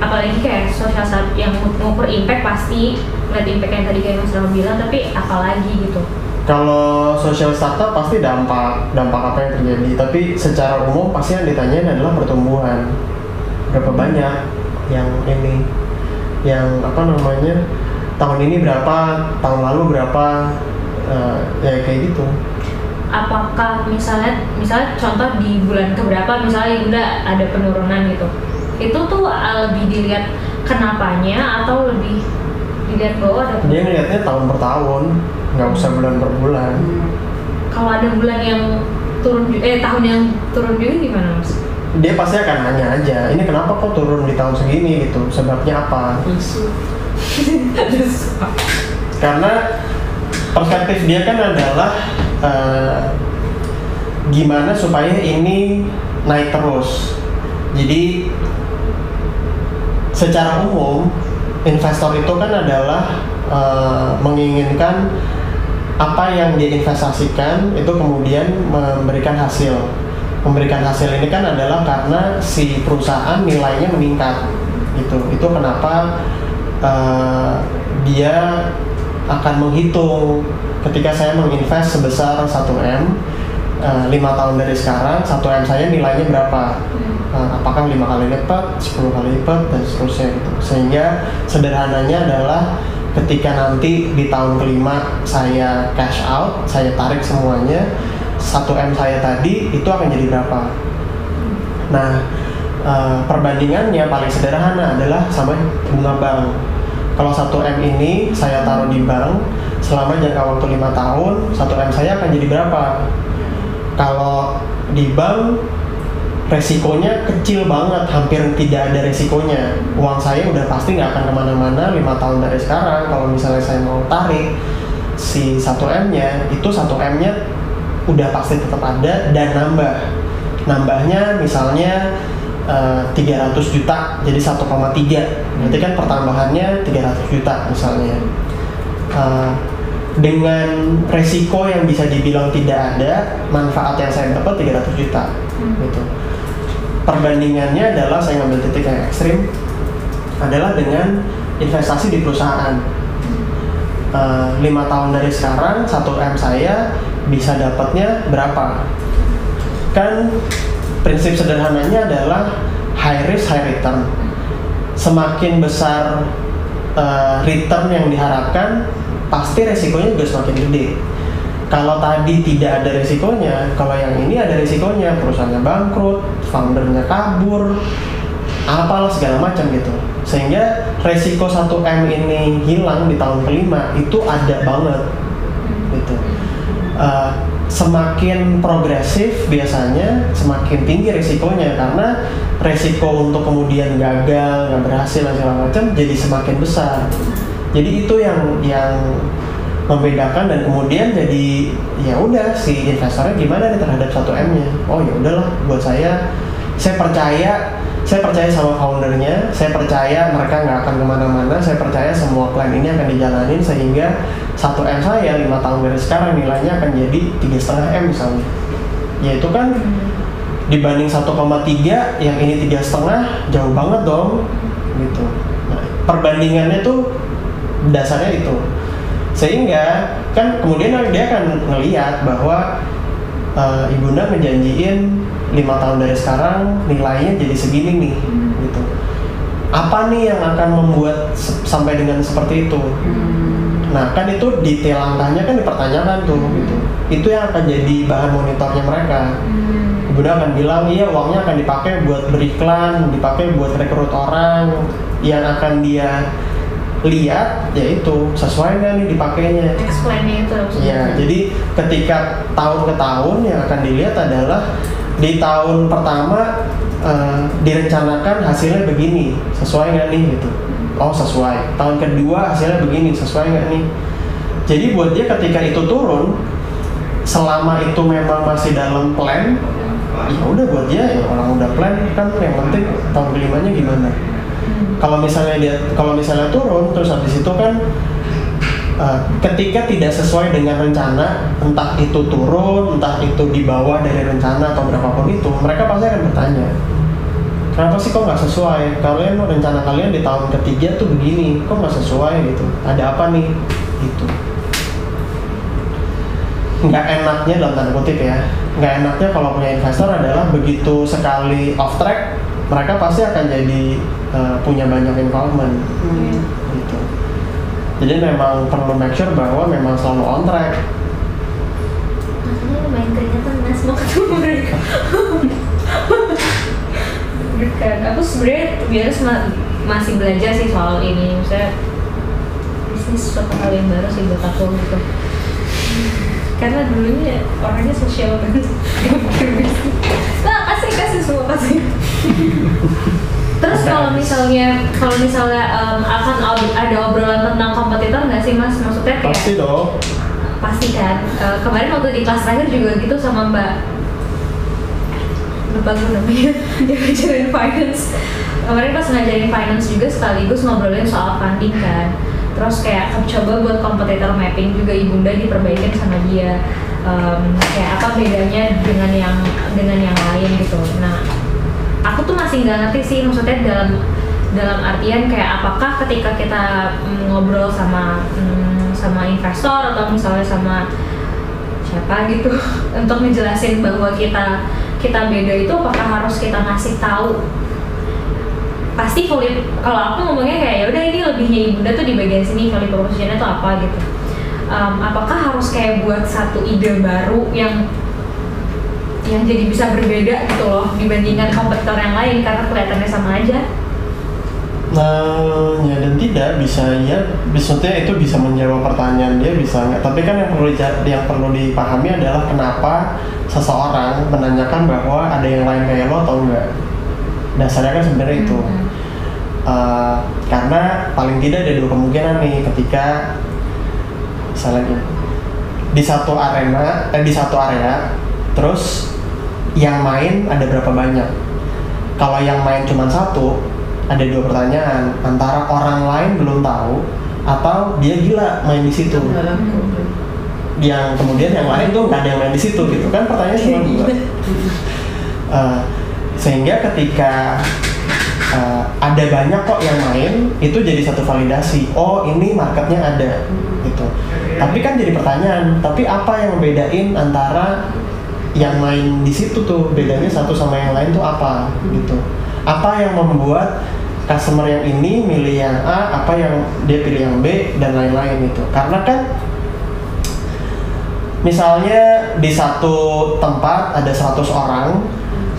apalagi kayak social startup yang ngukur impact pasti ngeliat impact yang tadi kayak Mas Rama bilang tapi apalagi gitu Kalau social startup pasti dampak dampak apa yang terjadi, tapi secara umum pasti yang ditanyain adalah pertumbuhan. Berapa banyak yang ini yang apa namanya tahun ini berapa, tahun lalu berapa eh, ya kayak gitu. Apakah misalnya misalnya contoh di bulan keberapa misalnya udah ada penurunan gitu itu tuh uh, lebih dilihat kenapanya atau lebih dilihat bahwa ada Dia ngeliatnya tahun per tahun, nggak usah bulan per bulan. kalau ada bulan yang turun eh tahun yang turun juga gimana mas? Dia pasti akan nanya aja, ini kenapa kok turun di tahun segini gitu, sebabnya apa? isu karena perspektif dia kan adalah eh, gimana supaya ini naik terus. Jadi secara umum investor itu kan adalah eh, menginginkan apa yang dia investasikan itu kemudian memberikan hasil. Memberikan hasil ini kan adalah karena si perusahaan nilainya meningkat gitu. Itu kenapa eh, dia akan menghitung ketika saya menginvest sebesar 1 m eh, lima tahun dari sekarang 1 m saya nilainya berapa? Eh, apakah lima kali lipat 10 kali lipat dan seterusnya gitu. Sehingga sederhananya adalah ketika nanti di tahun kelima saya cash out saya tarik semuanya 1 m saya tadi itu akan jadi berapa? Nah, eh, perbandingannya paling sederhana adalah sama bunga bank. Kalau 1 M ini saya taruh di bank selama jangka waktu lima tahun, 1 M saya akan jadi berapa? Kalau di bank resikonya kecil banget, hampir tidak ada resikonya. Uang saya udah pasti nggak akan ke mana-mana lima tahun dari sekarang. Kalau misalnya saya mau tarik si 1 M-nya, itu 1 M-nya udah pasti tetap ada dan nambah. Nambahnya misalnya eh, 300 juta jadi 1,3. Berarti kan pertambahannya 300 juta misalnya. Eh, dengan resiko yang bisa dibilang tidak ada, manfaat yang saya dapat 300 juta gitu. Perbandingannya adalah saya ngambil titik yang ekstrim adalah dengan investasi di perusahaan. Eh, lima tahun dari sekarang 1 m saya bisa dapatnya berapa? Kan prinsip sederhananya adalah high risk high return. Semakin besar eh, return yang diharapkan, pasti resikonya juga semakin gede. Kalau tadi tidak ada resikonya, kalau yang ini ada resikonya, perusahaannya bangkrut, foundernya kabur, apalah segala macam gitu. Sehingga resiko 1 M ini hilang di tahun kelima itu ada banget gitu. Eh, semakin progresif biasanya semakin tinggi resikonya karena resiko untuk kemudian gagal nggak berhasil dan segala macam jadi semakin besar jadi itu yang yang membedakan dan kemudian jadi ya udah si investornya gimana nih terhadap satu m nya? Oh ya udahlah buat saya saya percaya saya percaya sama foundernya saya percaya mereka nggak akan ke mana-mana saya percaya semua plan ini akan dijalanin sehingga satu m saya lima tahun dari sekarang nilainya akan jadi tiga setengah m misalnya. Ya itu kan dibanding 1,3 yang ini tiga setengah jauh banget dong gitu. Nah, perbandingannya tuh dasarnya itu. Sehingga kan kemudian dia akan ngeliat bahwa eh, ibunda ngejanjiin lima tahun dari sekarang nilainya jadi segini nih gitu. Apa nih yang akan membuat se- sampai dengan seperti itu? Nah kan itu detail angkanya kan dipertanyakan tuh gitu. Itu yang akan jadi bahan monitornya mereka. Ibunda akan bilang iya uangnya akan dipakai buat beriklan, dipakai buat rekrut orang yang akan dia lihat yaitu sesuai nggak nih dipakainya. explainnya itu. Ya, jadi ketika tahun ke tahun yang akan dilihat adalah di tahun pertama eh, direncanakan hasilnya begini sesuai nggak nih gitu. Oh sesuai. Tahun kedua hasilnya begini sesuai nggak nih? Jadi buat dia ketika itu turun selama itu memang masih dalam plan ya udah buat dia ya orang udah plan kan? Yang penting tahun kelimanya gimana kalau misalnya dia kalau misalnya turun terus habis itu kan uh, ketika tidak sesuai dengan rencana entah itu turun entah itu di bawah dari rencana atau berapapun itu mereka pasti akan bertanya kenapa sih kok nggak sesuai? Kalian rencana kalian di tahun ketiga tuh begini kok nggak sesuai gitu? Ada apa nih? Gitu. Nggak enaknya dalam tanda kutip ya. Nggak enaknya kalau punya investor adalah begitu sekali off track mereka pasti akan jadi uh, punya banyak involvement. Gitu. Jadi memang perlu make sure bahwa memang selalu on track. Makanya lumayan keringetan mas. Mau ketemu mereka. Aku sebenarnya biasa ma- masih belajar sih soal ini. Maksudnya bisnis suatu hal yang baru sih buat aku gitu. Karena dulunya orangnya sosial banget. Nah kasih kasih semua kasih terus kalau misalnya kalau misalnya em, akan ob- ada obrolan tentang kompetitor nggak sih mas? Maksudnya kayak pasti dong. Pasti kan? Eh, kemarin waktu di kelas terakhir juga gitu sama mbak. Lupa gue namanya. Yang ngajarin finance. Kemarin pas ngajarin finance juga sekaligus ngobrolin soal funding kan. Terus kayak coba buat kompetitor mapping juga ibunda diperbaikin sama dia. Em, kayak apa bedanya dengan yang dengan yang lain gitu. Nah tuh masih nggak ngerti sih maksudnya dalam dalam artian kayak apakah ketika kita mm, ngobrol sama mm, sama investor atau misalnya sama siapa gitu untuk ngejelasin bahwa kita kita beda itu apakah harus kita ngasih tahu? Pasti value kalau aku ngomongnya kayak ya udah ini lebihnya ibunda tuh di bagian sini value propositionnya tuh apa gitu. Um, apakah harus kayak buat satu ide baru yang yang jadi bisa berbeda gitu loh dibandingkan kompetitor yang lain karena kelihatannya sama aja Nah, ya dan tidak bisa ya, maksudnya itu bisa menjawab pertanyaan dia bisa nggak. Tapi kan yang perlu yang perlu dipahami adalah kenapa seseorang menanyakan bahwa ada yang lain kayak lo atau enggak. Dasarnya kan sebenarnya itu. Mhm. Uh, karena paling tidak ada dua kemungkinan nih ketika misalnya di satu arena eh, di satu area terus yang main ada berapa banyak? Kalau yang main cuma satu ada dua pertanyaan. Antara orang lain belum tahu atau dia gila main di situ. Yang kemudian yang lain tuh nggak ada yang main di situ gitu. Kan pertanyaan cuma dua. Uh, sehingga ketika uh, ada banyak kok yang main itu jadi satu validasi. Oh ini marketnya ada gitu. Tapi kan jadi pertanyaan tapi apa yang membedain antara yang main di situ tuh bedanya satu sama yang lain tuh apa gitu. Apa yang membuat customer yang ini milih yang A apa yang dia pilih yang B dan lain-lain itu karena kan misalnya di satu tempat ada 100 orang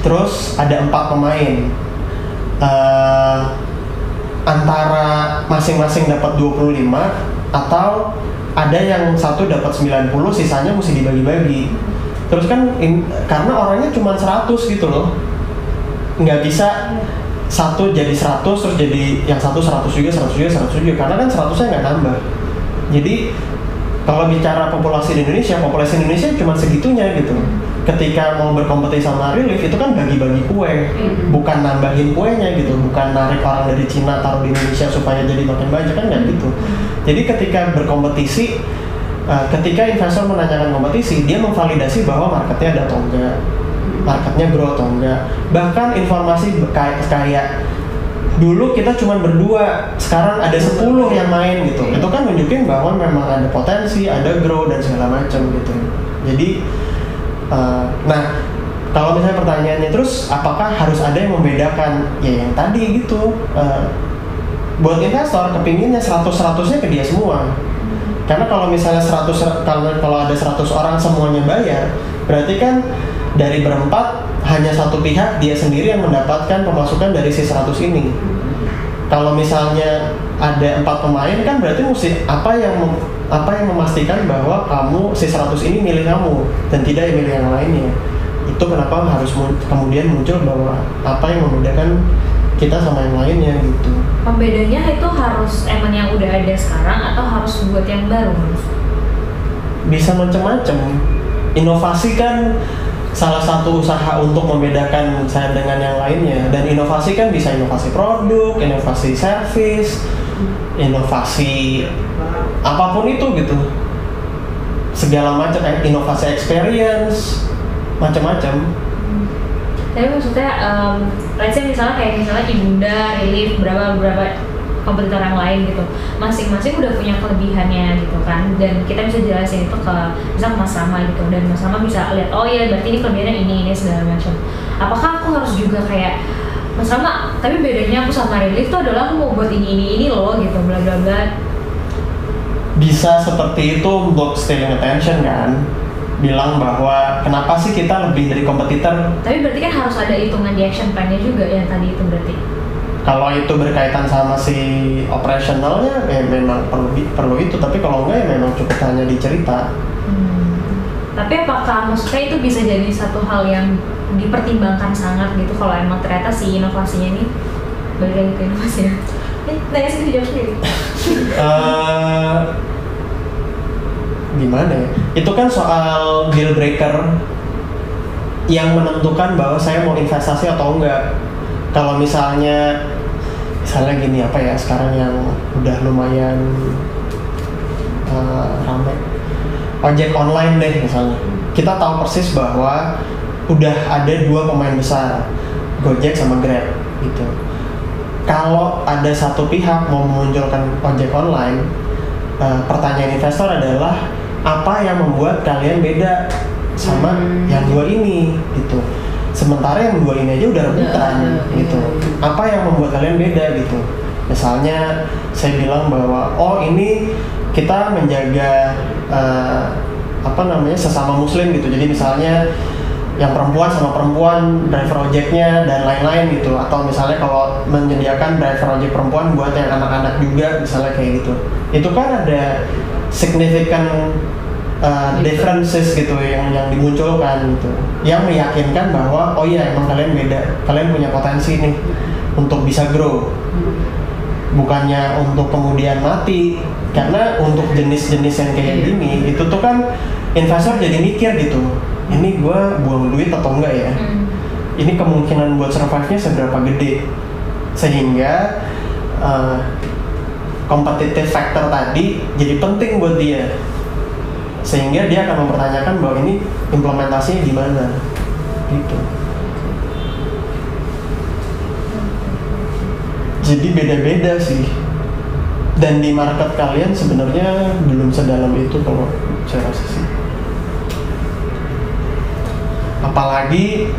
terus ada empat pemain. Eh, antara masing-masing dapat 25 atau ada yang satu dapat 90 sisanya mesti dibagi-bagi terus kan in- karena orangnya cuma 100 gitu loh. Nggak bisa satu jadi 100 terus jadi yang satu 100 juga 100 juga 100 juga. Karena kan 100 nya nggak nambah. Jadi kalau bicara populasi di Indonesia populasi Indonesia cuma segitunya gitu. Ketika mau berkompetisi sama Relief itu kan bagi-bagi kue. Bukan nambahin kuenya gitu. Bukan narik orang dari Cina taruh di Indonesia supaya jadi makin banyak kan nggak gitu. Jadi ketika berkompetisi uh, ketika investor menanyakan kompetisi dia memvalidasi bahwa marketnya ada atau enggak. Marketnya grow atau enggak. Bahkan informasi kayak kayak dulu kita cuma berdua sekarang ada 10 yang main gitu. Itu kan nunjukin bahwa memang ada potensi ada grow dan segala macam gitu. Jadi uh, nah kalau misalnya pertanyaannya terus apakah harus ada yang membedakan? Ya yang tadi gitu. Uh, buat investor kepinginnya 100 100 nya ke dia semua karena kalau misalnya 100 kalau kalau ada 100 orang semuanya bayar berarti kan dari berempat hanya satu pihak dia sendiri yang mendapatkan pemasukan dari si 100 ini. Kalau misalnya ada empat pemain kan berarti mesti apa yang apa yang memastikan bahwa kamu si 100 ini milih kamu dan tidak milih yang lainnya. Itu kenapa harus kemudian muncul bahwa apa yang membedakan kita sama yang lainnya gitu. Pembedanya itu harus emang yang udah ada sekarang atau harus buat yang baru Mas? bisa macam-macam inovasi kan salah satu usaha untuk membedakan saya dengan yang lainnya. Dan inovasi kan bisa inovasi produk inovasi service inovasi apa pun itu gitu. Segala macam inovasi experience macam-macam Tapi maksudnya, um, let's say misalnya kayak misalnya Ibunda, Relief, berapa berapa kompetitor yang lain gitu, masing-masing udah punya kelebihannya gitu kan, dan kita bisa jelasin itu ke misal ke Mas Rama gitu, dan Mas Rama bisa lihat, oh ya berarti ini kelebihannya ini ini segala macam. Apakah aku harus juga kayak Mas Rama, tapi bedanya aku sama Relief tuh adalah aku mau buat ini ini ini loh gitu, bla bla bla. bisa seperti itu untuk stealing attention kan bilang bahwa kenapa sih kita lebih dari kompetitor Tapi berarti kan harus ada hitungan di action plan-nya juga yang tadi itu berarti. kalau itu berkaitan sama si operasionalnya ya memang perlu perlu itu tapi kalau enggak ya memang cukup hanya dicerita Hmm. Tapi apakah maksudnya itu bisa jadi satu hal yang dipertimbangkan sangat gitu kalau emang ternyata si inovasinya ini balik lagi ke inovasi ya? Eh, nanya sendiri jawab sendiri. Eh, gimana ya? Itu kan soal deal breaker yang menentukan bahwa saya mau investasi atau enggak. Kalau misalnya misalnya gini apa ya sekarang yang udah lumayan eh, rame. Ojek online deh misalnya. Kita tahu persis bahwa udah ada dua pemain besar Gojek sama Grab gitu. Kalau ada satu pihak mau memunculkan ojek online eh, pertanyaan investor adalah apa yang membuat kalian beda sama Hmm. yang dua ini gitu. Sementara yang dua ini aja udah rebutan ada, gitu. iya. apa yang membuat kalian beda gitu? Misalnya saya bilang bahwa oh ini kita menjaga eh, apa namanya sesama muslim gitu. Jadi misalnya yang perempuan sama perempuan driver ojeknya dan lain-lain gitu. Atau misalnya kalau menyediakan driver ojek perempuan buat yang anak-anak juga misalnya kayak gitu. Itu kan ada significant uh, differences gitu yang yang dimunculkan gitu. Yang meyakinkan bahwa oh iya emang kalian beda. Kalian punya potensi nih untuk bisa grow. Bukannya untuk kemudian mati karena untuk jenis-jenis yang kayak Iya. gini itu tuh kan investor jadi mikir gitu ini gua buang duit atau enggak ya? Hmm. ini kemungkinan buat survive-nya seberapa gede? Sehingga uh, competitive factor tadi jadi penting buat dia. Sehingga dia akan mempertanyakan bahwa ini implementasinya gimana. Gitu. Jadi beda-beda sih. Dan di market kalian sebenarnya belum sedalam itu kalau saya rasa sih. Apalagi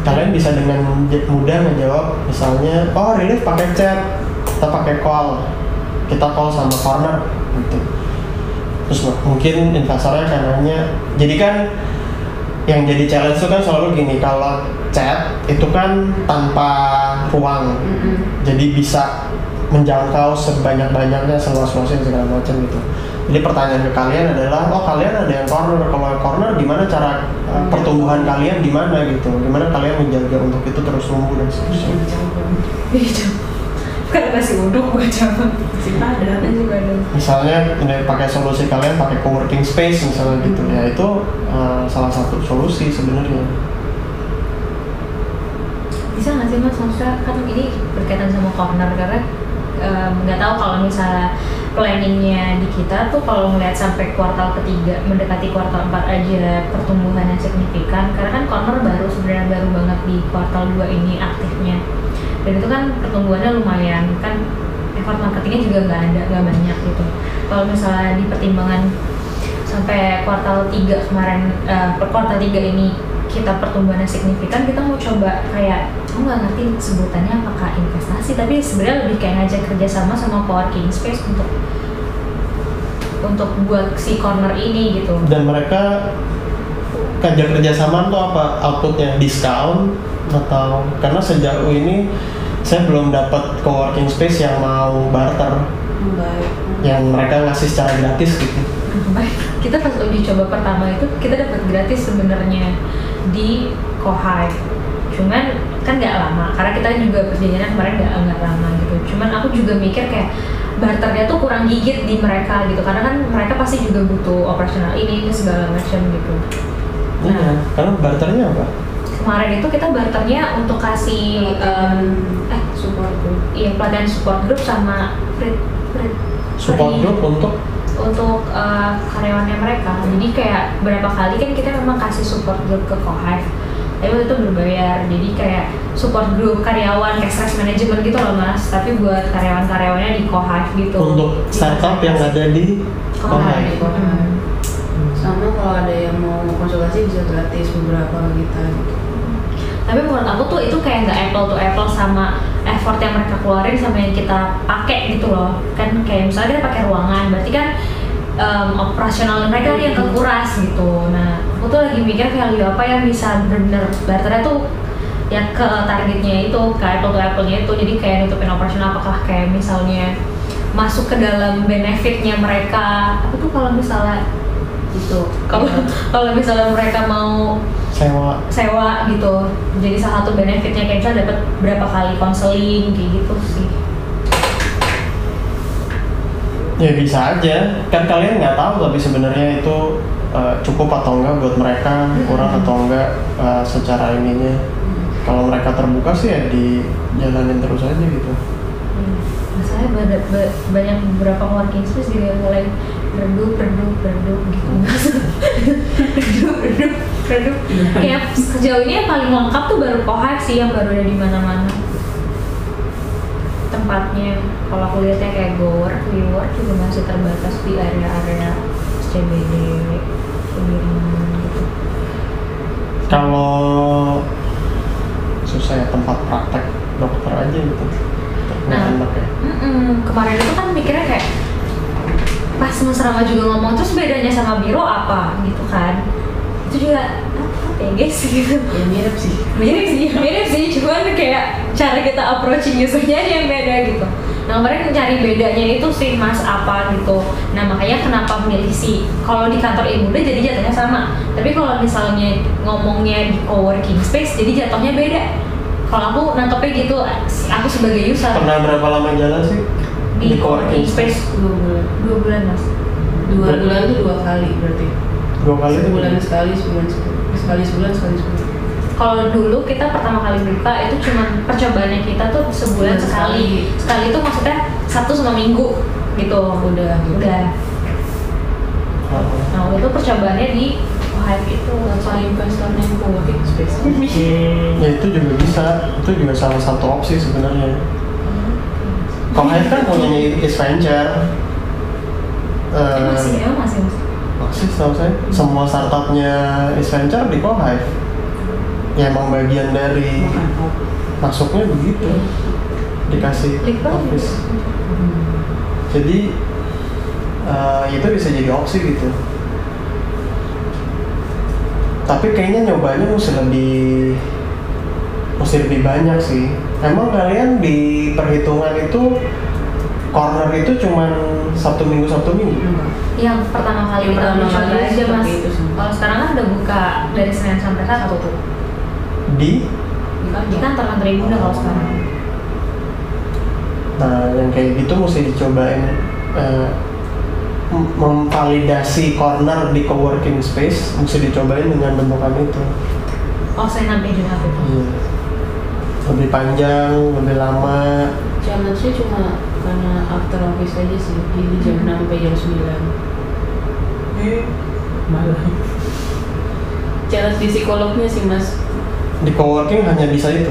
kalian bisa dengan mudah menjawab misalnya oh relief pakai chat kita pakai call kita call sama corner gitu. Terus mungkin investornya akan nanya. Jadi kan yang jadi challenge itu kan selalu gini kalau chat itu kan tanpa ruang. Mm-mm. jadi bisa menjangkau sebanyak-banyaknya seluas-luasnya segala macam gitu. Jadi pertanyaan ke kalian adalah oh kalian ada yang corner? Kalau yang corner gimana cara uh, pertumbuhan kalian gimana gitu? Gimana kalian menjaga untuk itu terus tumbuh dan seterusnya Bukan nasi uduk buat cabang. Masih pada. Nasi padang. misalnya ini pakai solusi kalian pakai co-working space misalnya gitu ya itu uh, salah satu solusi sebenarnya bisa nggak sih mas maksudnya kan ini berkaitan sama corner karena nggak tahu kalau misalnya planningnya di kita tuh kalau ngeliat sampai kuartal ketiga mendekati kuartal 4 aja pertumbuhannya signifikan karena kan corner baru sebenarnya baru banget di kuartal 2 ini aktifnya dan itu kan pertumbuhannya lumayan kan effort marketingnya juga nggak ada nggak banyak gitu. Kalau misalnya di pertimbangan sampai kuartal 3 kemarin eh, per kuartal 3 ini kita pertumbuhannya signifikan kita mau coba kayak aku nggak ngerti sebutannya apakah investasi tapi sebenarnya lebih kayak ngajak kerjasama sama co-working space untuk untuk buat si corner ini gitu. Dan mereka kerja kerjasama tuh apa? Outputnya diskon atau karena sejauh ini saya belum dapat co-working space yang mau barter. Baik. yang mereka ngasih secara gratis gitu. Baik, kita pas uji coba pertama itu kita dapat gratis sebenarnya di Kohive cuman kan nggak lama karena kita juga perjanjian kemarin nggak nggak lama gitu. Cuman aku juga mikir kayak barternya tuh kurang gigit di mereka gitu. Karena kan mereka pasti juga butuh operasional ini ini segala macam gitu Iya, nah. Karena barternya apa? kemarin itu kita barternya untuk kasih em, eh support group. Iya pelatihan support group sama free, free, Support free- group untuk? Untuk uh, karyawannya mereka. Jadi kayak berapa kali kan kita memang kasih support group ke Kohive tapi waktu itu berbayar jadi kayak support group karyawan kayak stress management gitu loh mas. Tapi buat karyawan-karyawannya di Kohive gitu. Untuk startup yang ada di Kohive Kohive. Hmm. Sama kalau ada yang mau konsultasi bisa gratis beberapa kita gitu. tapi menurut aku tuh itu kayak nggak apple to apple sama effort yang mereka keluarin sama yang kita pakai gitu loh. Kan kayak misalnya kita pakai ruangan berarti kan em, operasional mereka yang kekuras gitu. Nah aku tuh lagi mikir value apa yang bisa bener barternya tuh ya ke targetnya itu ke apple to apple nya itu. Jadi kayak nutupin operasional apakah kayak misalnya masuk ke dalam benefitnya mereka. Apa tuh kalau misalnya Gitu. kalau kalau misalnya mereka mau sewa. sewa gitu jadi salah satu benefitnya kayak misalnya dapat berapa kali konseling kayak gitu sih Ya bisa aja. Kan kalian nggak tahu tapi sebenarnya itu uh, cukup atau enggak buat mereka, kurang atau enggak uh, secara ininya. Kalau mereka terbuka sih ya dijalanin terus aja gitu. ba- ba- banyak beberapa working space juga yang mulai redup redup redup gitu redup redup redup kayak sejauh ini yang paling lengkap tuh baru Kohive sih yang baru ada di mana-mana tempatnya kalau aku lihatnya kayak GoWork, WeWork juga masih terbatas di area-area CBD Sudirman gitu Kalau susah ya tempat praktek dokter aja gitu. Nah. Nah, enak ya. Kemarin itu kan mikirnya kayak pas Mas Rama juga ngomong terus bedanya sama biro apa? Gitu kan. Itu juga apa ya guys? Gitu. Ya mirip sih. mirip sih mirip sih cuman kayak cara kita approaching usernya yang beda gitu. Nah kemarin cari bedanya itu sih mas apa gitu. Nah makanya kenapa milih sih kalau di kantor ibu udah jadi jatuhnya sama. Tapi kalau misalnya ngomongnya di coworking space jadi jatuhnya beda. Kalau aku nangkepnya gitu aku sebagai user. Pernah berapa lama jalan sih? Di coworking space Dua bulan. dua bulan mas Dua Berarti- bulan tuh dua kali berarti. Dua kali tuh? Sebulan sekali, sebulan sekali. Sekali sebulan, sekali sebulan. kalau dulu kita pertama kali buka itu cuma percobaannya kita tuh sebulan Sebulan sekali sekali. sekali itu maksudnya sabtu sama minggu gitu Udah gitu. udah Oh. nah waktu itu percobaannya di Hive itu Kalau investornya yang co-working space. Ya itu juga bisa, itu juga salah satu opsi sebenarnya. Kalau Hive kan punya Is Venture. Eh, masih ya masih masih masih setahu saya semua startupnya Venture di Hive. Ya emang bagian dari masuknya begitu dikasih office. Jadi eh, itu bisa jadi opsi gitu. Tapi kayaknya nyobanya mesti lebih mesti lebih banyak sih. Emang kalian di perhitungan itu corner itu cuman Sabtu Minggu Sabtu Minggu? Enggak. yang pertama kali pertama mencoba kali aja mas kalau sekarang kan udah buka dari Senin sampai Sabtu tuh Di Di kantor. kantor ibu udah kalau sekarang Nah, yang kayak gitu mesti dicobain eh, mem- memvalidasi corner di coworking space mesti dicobain dengan bentukan itu. oh saya nanti juga itu Iya. Lebih panjang, lebih lama. Challenge-nya cuma karena after office aja sih. Jadi jam 6 sampai jam 9. Malam. Challenge di psikolognya sih mas. Di coworking hanya bisa itu.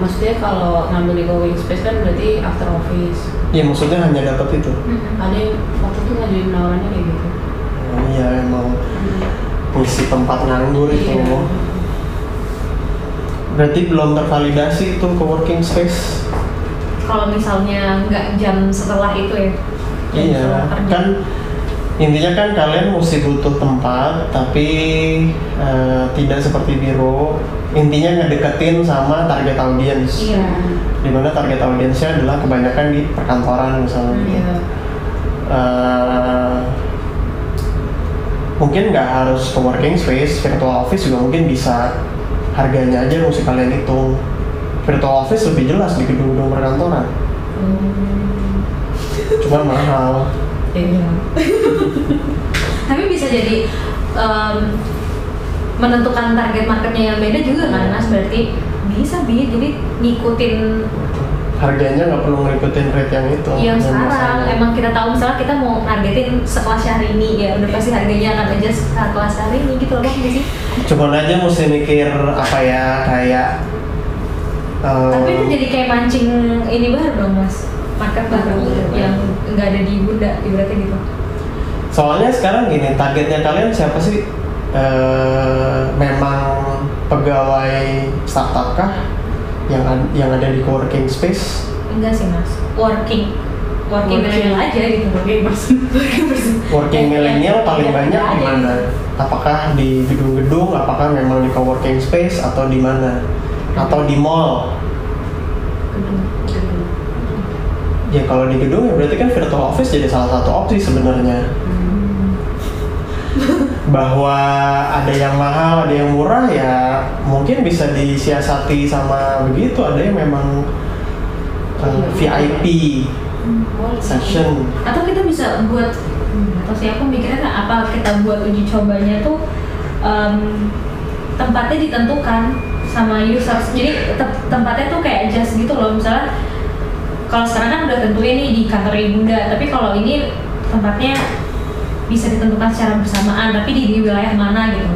Maksudnya kalau ngambil di co-working space kan berarti after office. Iya, maksudnya hanya dapat itu. Mm-mm. Ada yang waktu itu ngajuin penawarannya kayak gitu. Nah, iya, emang ngisi tempat nganggur itu. Berarti belum tervalidasi itu coworking space. kalau misalnya nggak jam setelah itu ya Iya, kan intinya kan kalian mesti butuh tempat, tapi eh, tidak seperti biro. Intinya ngedeketin sama target audience. iya Di mana target audiensnya adalah kebanyakan di perkantoran misalnya. Iya. Eh, mungkin nggak harus ke working space virtual office juga mungkin bisa harganya aja mesti kalian hitung. Virtual office lebih jelas di gedung-gedung perkantoran. Cuma mahal. Iya. Tapi bisa jadi em, menentukan target marketnya yang beda juga kan mas? Berarti bisa bi. Jadi ngikutin harganya nggak perlu ngikutin rate yang itu. Yang yang sekarang. emang kita tahu misalnya kita mau targetin sekelas Syahrini ya udah pasti harganya akan aja sekelas Syahrini gitu loh bang sih cuman aja mesti mikir apa ya kayak eh, tapi itu jadi kayak mancing ini baru dong mas. Market baru yang nggak ada di bunda ibaratnya gitu. Soalnya sekarang gini targetnya kalian siapa sih? Eh, memang pegawai startup kah yang yang ada di coworking space? Enggak sih mas. Working. Working Working. millennial aja gitu. Working person. working person. Working Ya, milenial paling ya, banyak di mana? Apakah di gedung-gedung? Apakah memang di coworking space? Atau di mana? Atau di mall? Gedung, gedung. ya kalau di gedung ya berarti kan virtual office jadi salah satu opsi sebenarnya bahwa ada yang mahal, ada yang murah ya mungkin bisa disiasati sama begitu. Ada yang memang uh, VIP Hmm, session. atau kita bisa buat hmm, atau sih aku mikirnya kan apa kita buat uji cobanya tuh em, tempatnya ditentukan sama users. Jadi te- tempatnya tuh kayak adjust gitu loh. Misalnya kalau sekarang kan udah tentuin nih di kantor ibunda tapi kalau ini tempatnya bisa ditentukan secara bersamaan tapi di, di wilayah mana gitu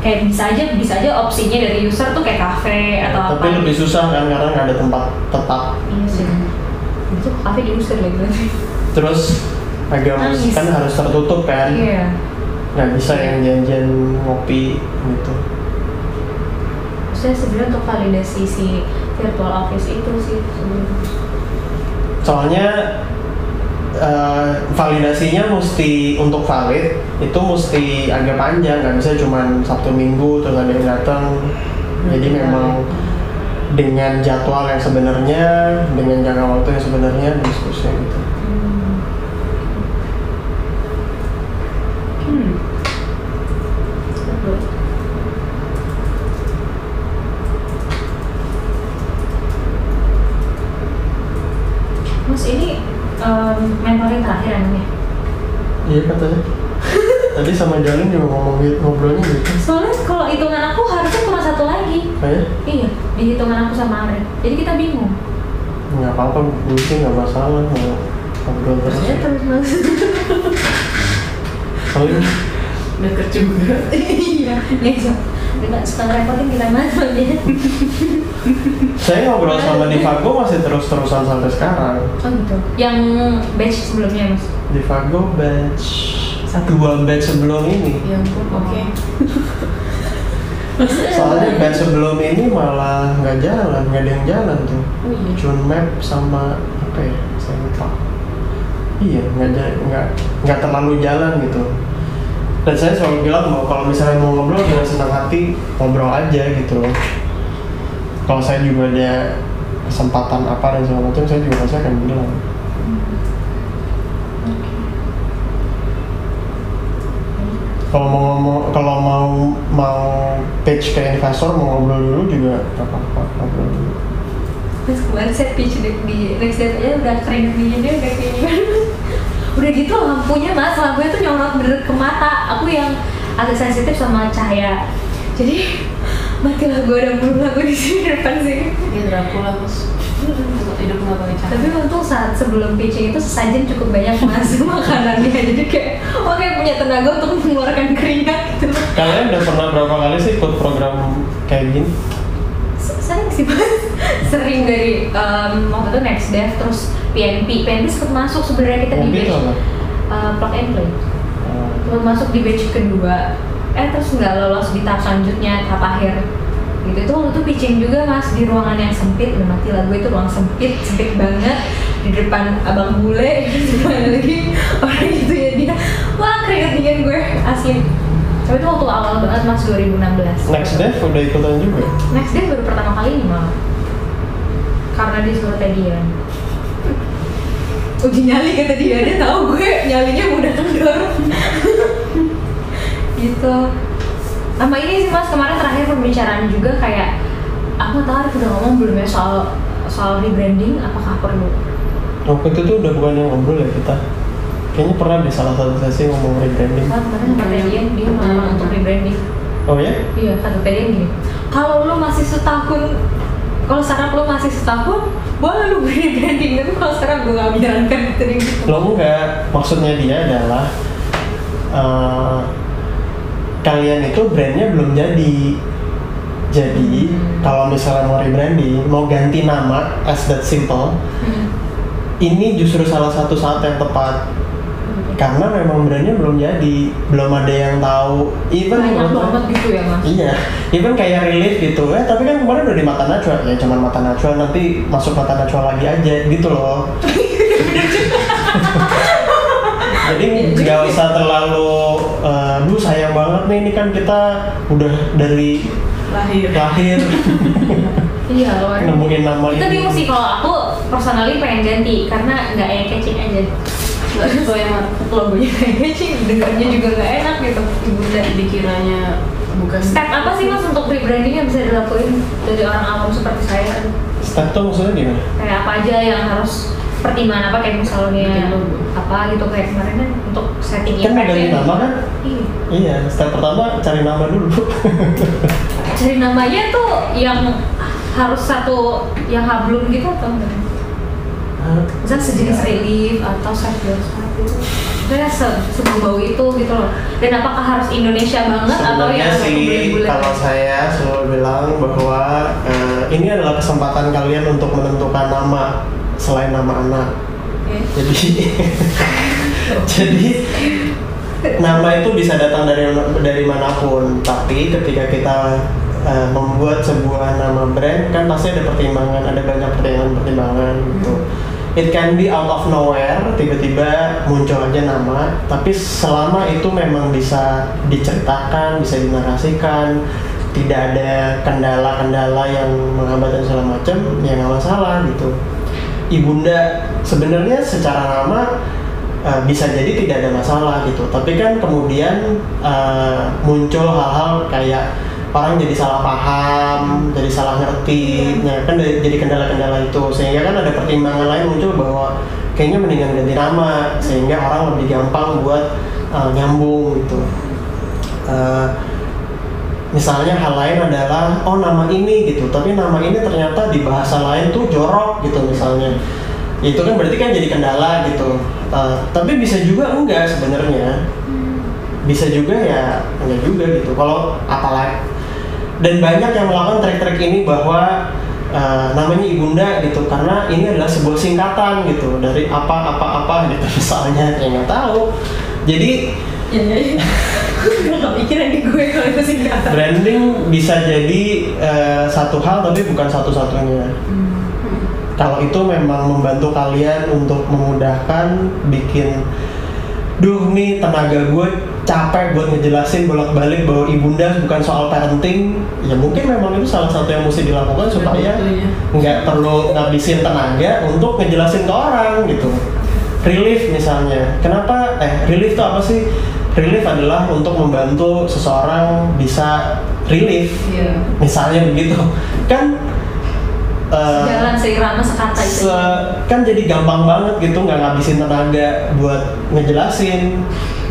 kayak bisa aja bisa aja opsinya dari user tuh kayak kafe atau Tapi apa lebih susah kan karena nggak ada tempat tetap. iya sih itu kafe diusir lagi berarti Terus agak Nangis. kan harus tertutup kan. iya Nggak bisa yang janjian ngopi gitu. saya sebenarnya untuk validasi si virtual office itu sih sebenarnya Soalnya eh, validasinya mesti untuk valid itu mesti agak panjang nggak bisa cuman sabtu minggu terus ada yang datang. Jadi memang dengan jadwal yang sebenarnya dengan jangka waktu yang sebenarnya diskusinya gitu Hmm. mas ini mentoring terakhir emangnya iya katanya. Tadi sama Jalin juga ngomong gitu ngobrolnya gitu. Soalnya kalau hitungan aku harusnya cuma satu lagi. Kayak iya? Di hitungan aku sama Ari jadi kita bingung. Nggak apa-apa gue sih nggak masalah mau ngobrol terus. Ya terus mas. Paling Deket juga. iya ya suka ngerepotin kita mas ya. Saya ngobrol sama Divago masih terus-terusan sampai sekarang. Oh gitu. Yang batch sebelumnya mas? Divago batch dua batch sebelum ini. Ya ampun, oke. soalnya batch sebelum ini malah nggak jalan nggak ada yang jalan tuh. Oh iya. Jun Map sama apa ya saya lupa iya nggak nggak nggak terlalu jalan gitu dan saya selalu bilang bahwa kalau misalnya mau ngobrol dengan senang hati ngobrol aja gitu loh. Kalau saya juga ada kesempatan apa dan segala macam saya juga pasti akan bilang. Kalau mau ngomong kalau mau mau pitch ke investor mau ngobrol dulu juga apa-apa ngobrol dulu. Terus kemarin saya pitch di, di next aja udah kering gini udah kayak gimana Udah gitu lampunya mas, lampunya tuh nyorot bener ke mata. Aku yang agak sensitif sama cahaya. Jadi matilah gue udah mulu lampu di sini depan sini Dia Dracula mas. Hidup nggak pakai cahaya. Tapi untung saat sebelum pitching itu sesajen cukup banyak mas makanannya. Jadi kayak oke punya tenaga untuk mengeluarkan keringat gitu. Kalian udah pernah berapa kali sih ikut program kayak gini sering sih mas. Sering dari em, waktu itu next dev terus PNP PNP sempat masuk sebenarnya kita di Mungkin batch apa? eh, plug and play. Oh, sempat masuk di batch kedua. Eh terus nggak lolos di tahap selanjutnya tahap akhir. Gitu. Itu waktu itu pitching juga mas di ruangan yang sempit. Udah mati lah gue itu ruang sempit sempit banget. Di depan abang bule sebelah lagi. Orang itu ya dia wah keringet dingin gue. Asli tapi itu waktu awal banget mas 2016 next dev udah ikutan juga? Next day baru pertama kali ini malah Karena dia suruh Tedian Uji nyali kata dia, dia tahu gue nyalinya mudah kendor. Gitu. Sama ini sih mas kemarin terakhir pembicaraan juga kayak aku tahu udah ngomong belum ya soal soal rebranding apakah perlu? Waktu itu tuh udah bukan yang ngobrol ya kita. Kayaknya pernah di salah satu sesi ngomong rebranding. Soalnya kemarin sama Tedian dia ngomong untuk rebranding. Oh ya? Iya kata Tedian gini kalau lu masih setahun kalau sekarang lu masih setahun boleh lu rebranding tapi kalau sekarang gue gak menyarankan gitu deh gitu lo enggak. Maksudnya dia adalah eh, kalian itu brandnya belum jadi. Jadi kalau misalnya mau rebranding mau ganti nama as that simple Hmm. ini justru salah satu saat yang tepat karena memang brandnya belum jadi. Belum ada yang tahu. Even banyak banget gitu ya mas? Iya, even kayak relief gitu. Ya. Tapi kan kemarin udah di mata najwa. Ya, cuman mata najwa. Nanti masuk mata najwa lagi aja. Gitu loh. Jadi nggak usah terlalu, eh, duh sayang banget nih. Ini kan kita udah dari lahir. lahir. Iya loh nemuin nama kita ini. bingung sih kalau aku personally pengen ganti. Karena nggak eye catching aja nggak sesuai sama logonya eye catching dengarnya juga nggak enak gitu ibunda dikiranya bukan step apa sih mas untuk rebranding yang bisa dilakuin dari orang awam seperti saya Step tuh maksudnya gimana? kayak apa aja yang harus pertimbangan apa kayak misalnya apa gitu kayak kemarin kan untuk setting Kan ganti impact-nya. nama kan? iya Iya, step pertama cari nama dulu. cari namanya tuh yang harus satu yang hablum gitu atau enggak? Misalnya sejenis relief atau side gitu Saya se sebau itu gitu loh. Dan apakah harus Indonesia banget atau Sebenarnya yang agak sih kalau saya selalu bilang bahwa eh, ini adalah kesempatan kalian untuk menentukan nama selain nama anak. Jadi jadi nama itu bisa datang dari dari mana pun, tapi ketika kita eh, membuat sebuah nama brand kan pasti ada pertimbangan, ada banyak pertimbangan-pertimbangan gitu. It can be out of nowhere, tiba-tiba muncul aja nama, tapi selama itu memang bisa diceritakan, bisa dinarasikan, tidak ada kendala-kendala yang menghambat dan segala macam, ya nggak masalah gitu. Ibunda sebenarnya secara nama uh, bisa jadi tidak ada masalah gitu tapi kan kemudian uh, muncul hal-hal kayak orang jadi salah paham jadi salah ngerti. Nah kan jadi kendala-kendala itu. Sehingga kan ada pertimbangan lain muncul bahwa kayaknya mendingan ganti nama sehingga orang lebih gampang buat uh, nyambung gitu. Uh, misalnya hal lain adalah oh nama ini gitu. Tapi nama ini ternyata di bahasa lain tuh jorok gitu misalnya. Itu kan berarti kan jadi kendala gitu. Uh, tapi bisa juga enggak sebenarnya. Bisa juga ya enggak juga gitu. Kalau apalagi dan banyak yang melakukan trik-trik ini bahwa uh, namanya ibunda gitu. Karena ini adalah sebuah singkatan gitu dari apa apa apa gitu. Misalnya ya nggak tahu. Jadi Ya ya ya Gue di kalau itu singkatan. Branding bisa jadi eh, satu hal tapi bukan satu-satunya. Kalau itu memang membantu kalian untuk memudahkan bikin duh nih tenaga gue capek buat ngejelasin bolak-balik bahwa ibunda bukan soal parenting. Ya mungkin memang itu salah satu yang mesti dilakukan supaya Tentunya. nggak perlu ngabisin tenaga untuk ngejelasin ke orang gitu. Relief misalnya. Kenapa? Eh relief itu apa sih? Relief adalah untuk membantu seseorang bisa relief. Iya. misalnya begitu. Kan eh, Jalan seirama sekata itu. se- kan jadi gampang banget gitu nggak ngabisin tenaga buat ngejelasin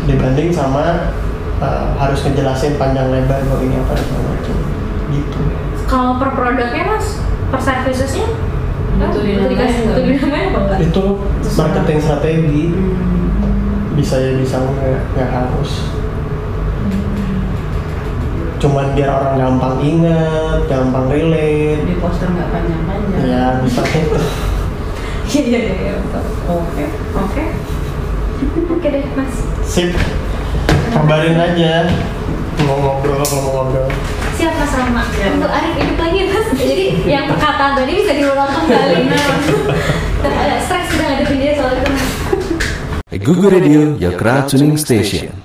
dibanding sama eh, harus ngejelasin panjang lebar bahwa ini apa dan segala macam. Gitu. Kalau per produknya mas, per servicesnya? Dikasih dinamain apa? enggak? itu marketing strategi. Hmm. bisa ya bisa nggak nggak harus. Cuman biar orang gampang inget gampang relate. Di poster nggak panjang-panjang. Ya bisa gitu. Iya iya iya. Oke oke. Oke deh mas. Sip kabarin aja mau ngobrol kalau mau ngobrol Siap mas Rama. Untuk Arif hidup lagi mas. Jadi yang perkataan tadi bisa diulang kembali. Ada stres sudah ngadepin dia soal itu mas. Google Radio, your crowd tuning station.